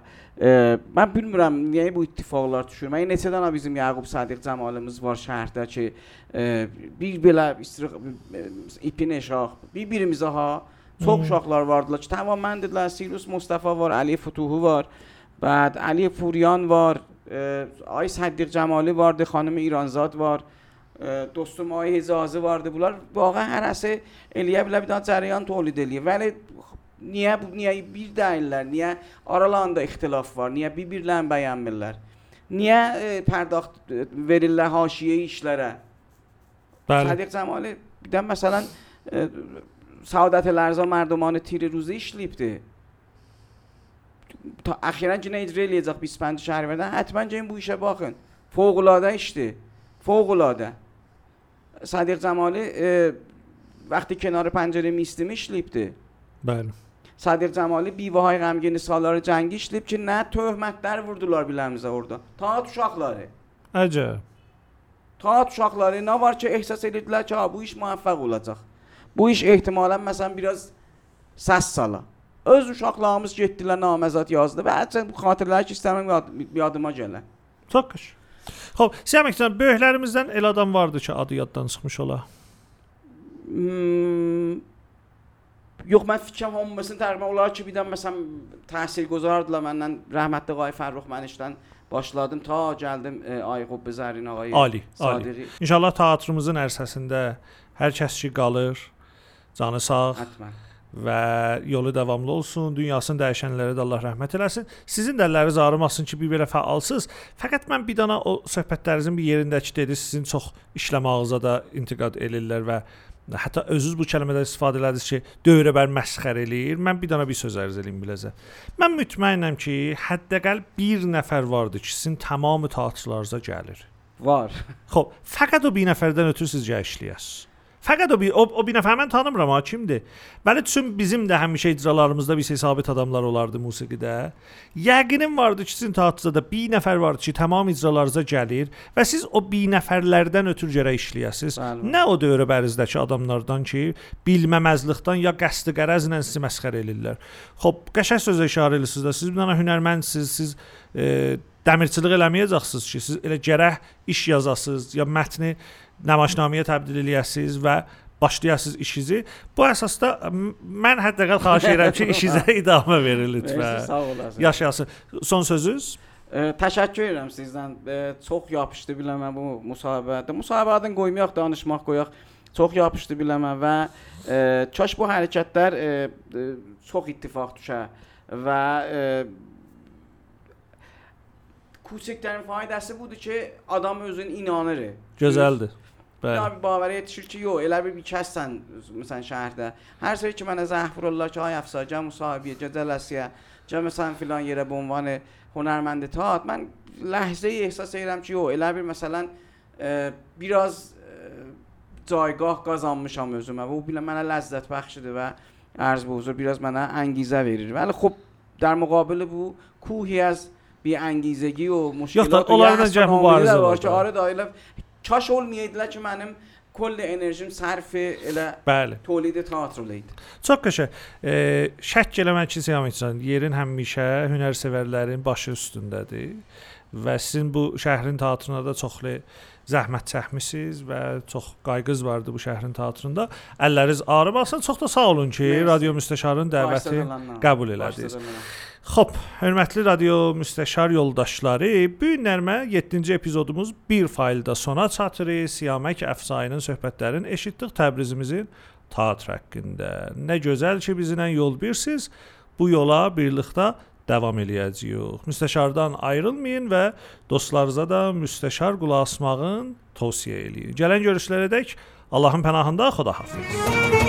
B: من بیلمیرم نیه یعنی بو اتفاقلار تشور من نیسه دانا بیزیم یعقوب صدیق زمالمز وار شهرده چه بیر بلا ایپی نشاخ بی بیرمیزه ها. Çox
A: Hmm.
B: uşaqlar vardılar ki, tamam dedilər Sirus Mustafa var, Ali Futuhu var. بعد علی پوریان var, e, Ay Səddiq Cəmali vardı, xanım İranzad var. e, dostum Ay Hicazı vardı. Bunlar vaxtən hərəsi eləyə bilər bir daha cərəyan tolid eləyir. Vəli niyə niyə bir deyirlər? Niyə aralarında ixtilaf var? Niyə bir-birlərini bəyənmirlər? Niyə e, pərdaxt e, verirlər haşiyə işlərə?
A: Bəli.
B: Sadiq Cəmali bir də məsələn e, سعادت لرزان مردمان تیر روزیش لیپته تا اخیرا جنید ریلی ازاق 25 شهروردن حتما جایم بویشه باخن فوق اشته فوق صدیق جمالی وقتی کنار پنجره میسته میش
A: لیپته
B: بله. صدیق جمالی بیوه های غمگین سالار جنگیش لیپ که نه تهمت در وردولار بیلمیزه
A: اوردا
B: تا تو شاخلاره. عجب. تا تو شاخلاره نباید چه احساس ایلیدلر چه ها bu iş. Bu iş ehtimalən məsələn biraz səs sala. Öz uşaqlarımız getdilər naməzad yazdı və hətta bu xatirələri ki, istəməm yad, yadıma gələ.
A: Çox. Xoş, Siyam Əksən, böyüklərimizdən el adam vardı ki, adı yaddan çıxmış ola.
B: Hmm, yox, mən fikrəm hamısını təqribən onlar ki, bir də məsələn təhsil guzardılar məndən rəhmətli Qay Fərrux mən işdən başladım ta gəldim e, Ayğub Bezərin ağayı.
A: Ali, ali.
B: Sadiqi.
A: İnşallah teatrımızın ərsəsində hər kəs ki qalır, canı sağ
B: Hətmən.
A: və yolu davamlı olsun. Dünyasını dəyişənlərə də Allah rəhmət eləsin. Sizin də əlləriniz ağrımasın ki, bir belə fəalsınız. Fəqət mən bir dana o söhbətlərinizin bir yerindəki dedi, sizin çox işləmağınıza da intiqad elirlər və hətta özünüz bu kəlmədən istifadə elədiniz ki, dövrəbər məsxər eləyir. Mən bir dana bir söz ərz eləyim biləcə. Mən mütməinəm ki, həddəqəl bir nəfər vardı ki, sizin tamamı teatrlarınıza gəlir.
B: Var.
A: Xoş, fəqət o bir nəfərdən ötürü siz gəşləyəsiniz. Fəqət o bir o, o bir nəfər mən tanımıram ha kimdir. Bəli, çünki bizim də həmişə icralarımızda bir sabit adamlar olardı musiqidə. Yəqinim vardı ki, sizin teatrda bir nəfər vardı ki, tamam icralarınıza gəlir və siz o bir nəfərlərdən ötürü gərək işləyəsiniz.
B: Bəli.
A: Nə o dövrəbərizdəki adamlardan ki, bilməməzlikdən ya qəsdi qərəzlə sizi məsxər eləyirlər. Xoş, qəşəng sözə işarə edirsiniz də. Siz bir dənə hünərməndsiniz, siz e, dəmirçilik eləməyəcəksiniz ki, siz elə gərək iş yazasınız ya mətni namaşnaməyə təbdil eləyəsiniz və başlayasınız işinizi. Bu əsasda mən hətta xahiş edirəm ki, işinizə idamə verin lütfən.
B: sağ olasın.
A: Yaşayasın. Son sözünüz?
B: E, təşəkkür edirəm sizdən. E, çox yapışdı biləmə bu müsahibədə. Müsahibədən qoymayaq, danışmaq qoyaq. Çox yapışdı biləmə və e, kaş bu hərəkətlər e, e, çox ittifaq düşə və e, küçüklərin faydası budur ki, adam özün inanır.
A: Gözəldir.
B: باوره چی چی؟ یو الی بیچاستن مثلا شهر ده. هر سری که من از احفر الله چه های افسا جام صاحب جدل اسیا جام مثلا فلان یره به عنوان هنرمند تات من لحظه ای احساس ایرم چی یو الی مثلا بیراز جایگاه گازام میشم موضوع من. و بیل من لذت بخش شده و عرض به حضور بیراز من انگیزه بیرید ولی خب در مقابل بو کوهی از بی انگیزگی و مشکلات
A: یه اصلا همونی
B: در باشه. آره دایلم kaş olmayaydılar ki, mənim کل enerjim sərf elə
A: Bəli.
B: tolid teatr olaydı.
A: Çox qəşəng. E, şək eləmək ki, Siyam İhsan, yerin həmişə hünərsevərlərin başı üstündədir və sizin bu şəhrin teatrına da çoxlu zəhmət çəkmisiniz və çox qayğınız vardı bu şəhrin teatrında. Əlləriniz ağrımasın. Çox da sağ olun ki, Mersi. radio müstəşarın dəvəti qəbul elədiniz. Xoş, hörmətli radio müstəşar yoldaşları, bu gün nərmə 7-ci epizodumuz 1 faildə sona çatırıq. Siyamək Əfsayının söhbətlərini eşitdik Təbrizimizin teatr haqqında. Nə gözəl ki, bizlə yol birsiz. Bu yola birlikdə davam eləyəcəyik. Müstəşardan ayrılmayın və dostlarınıza da müstəşar qulaq asmağın tövsiyə eləyin. Gələn görüşlərədək Allahın pənahında xudahafiz.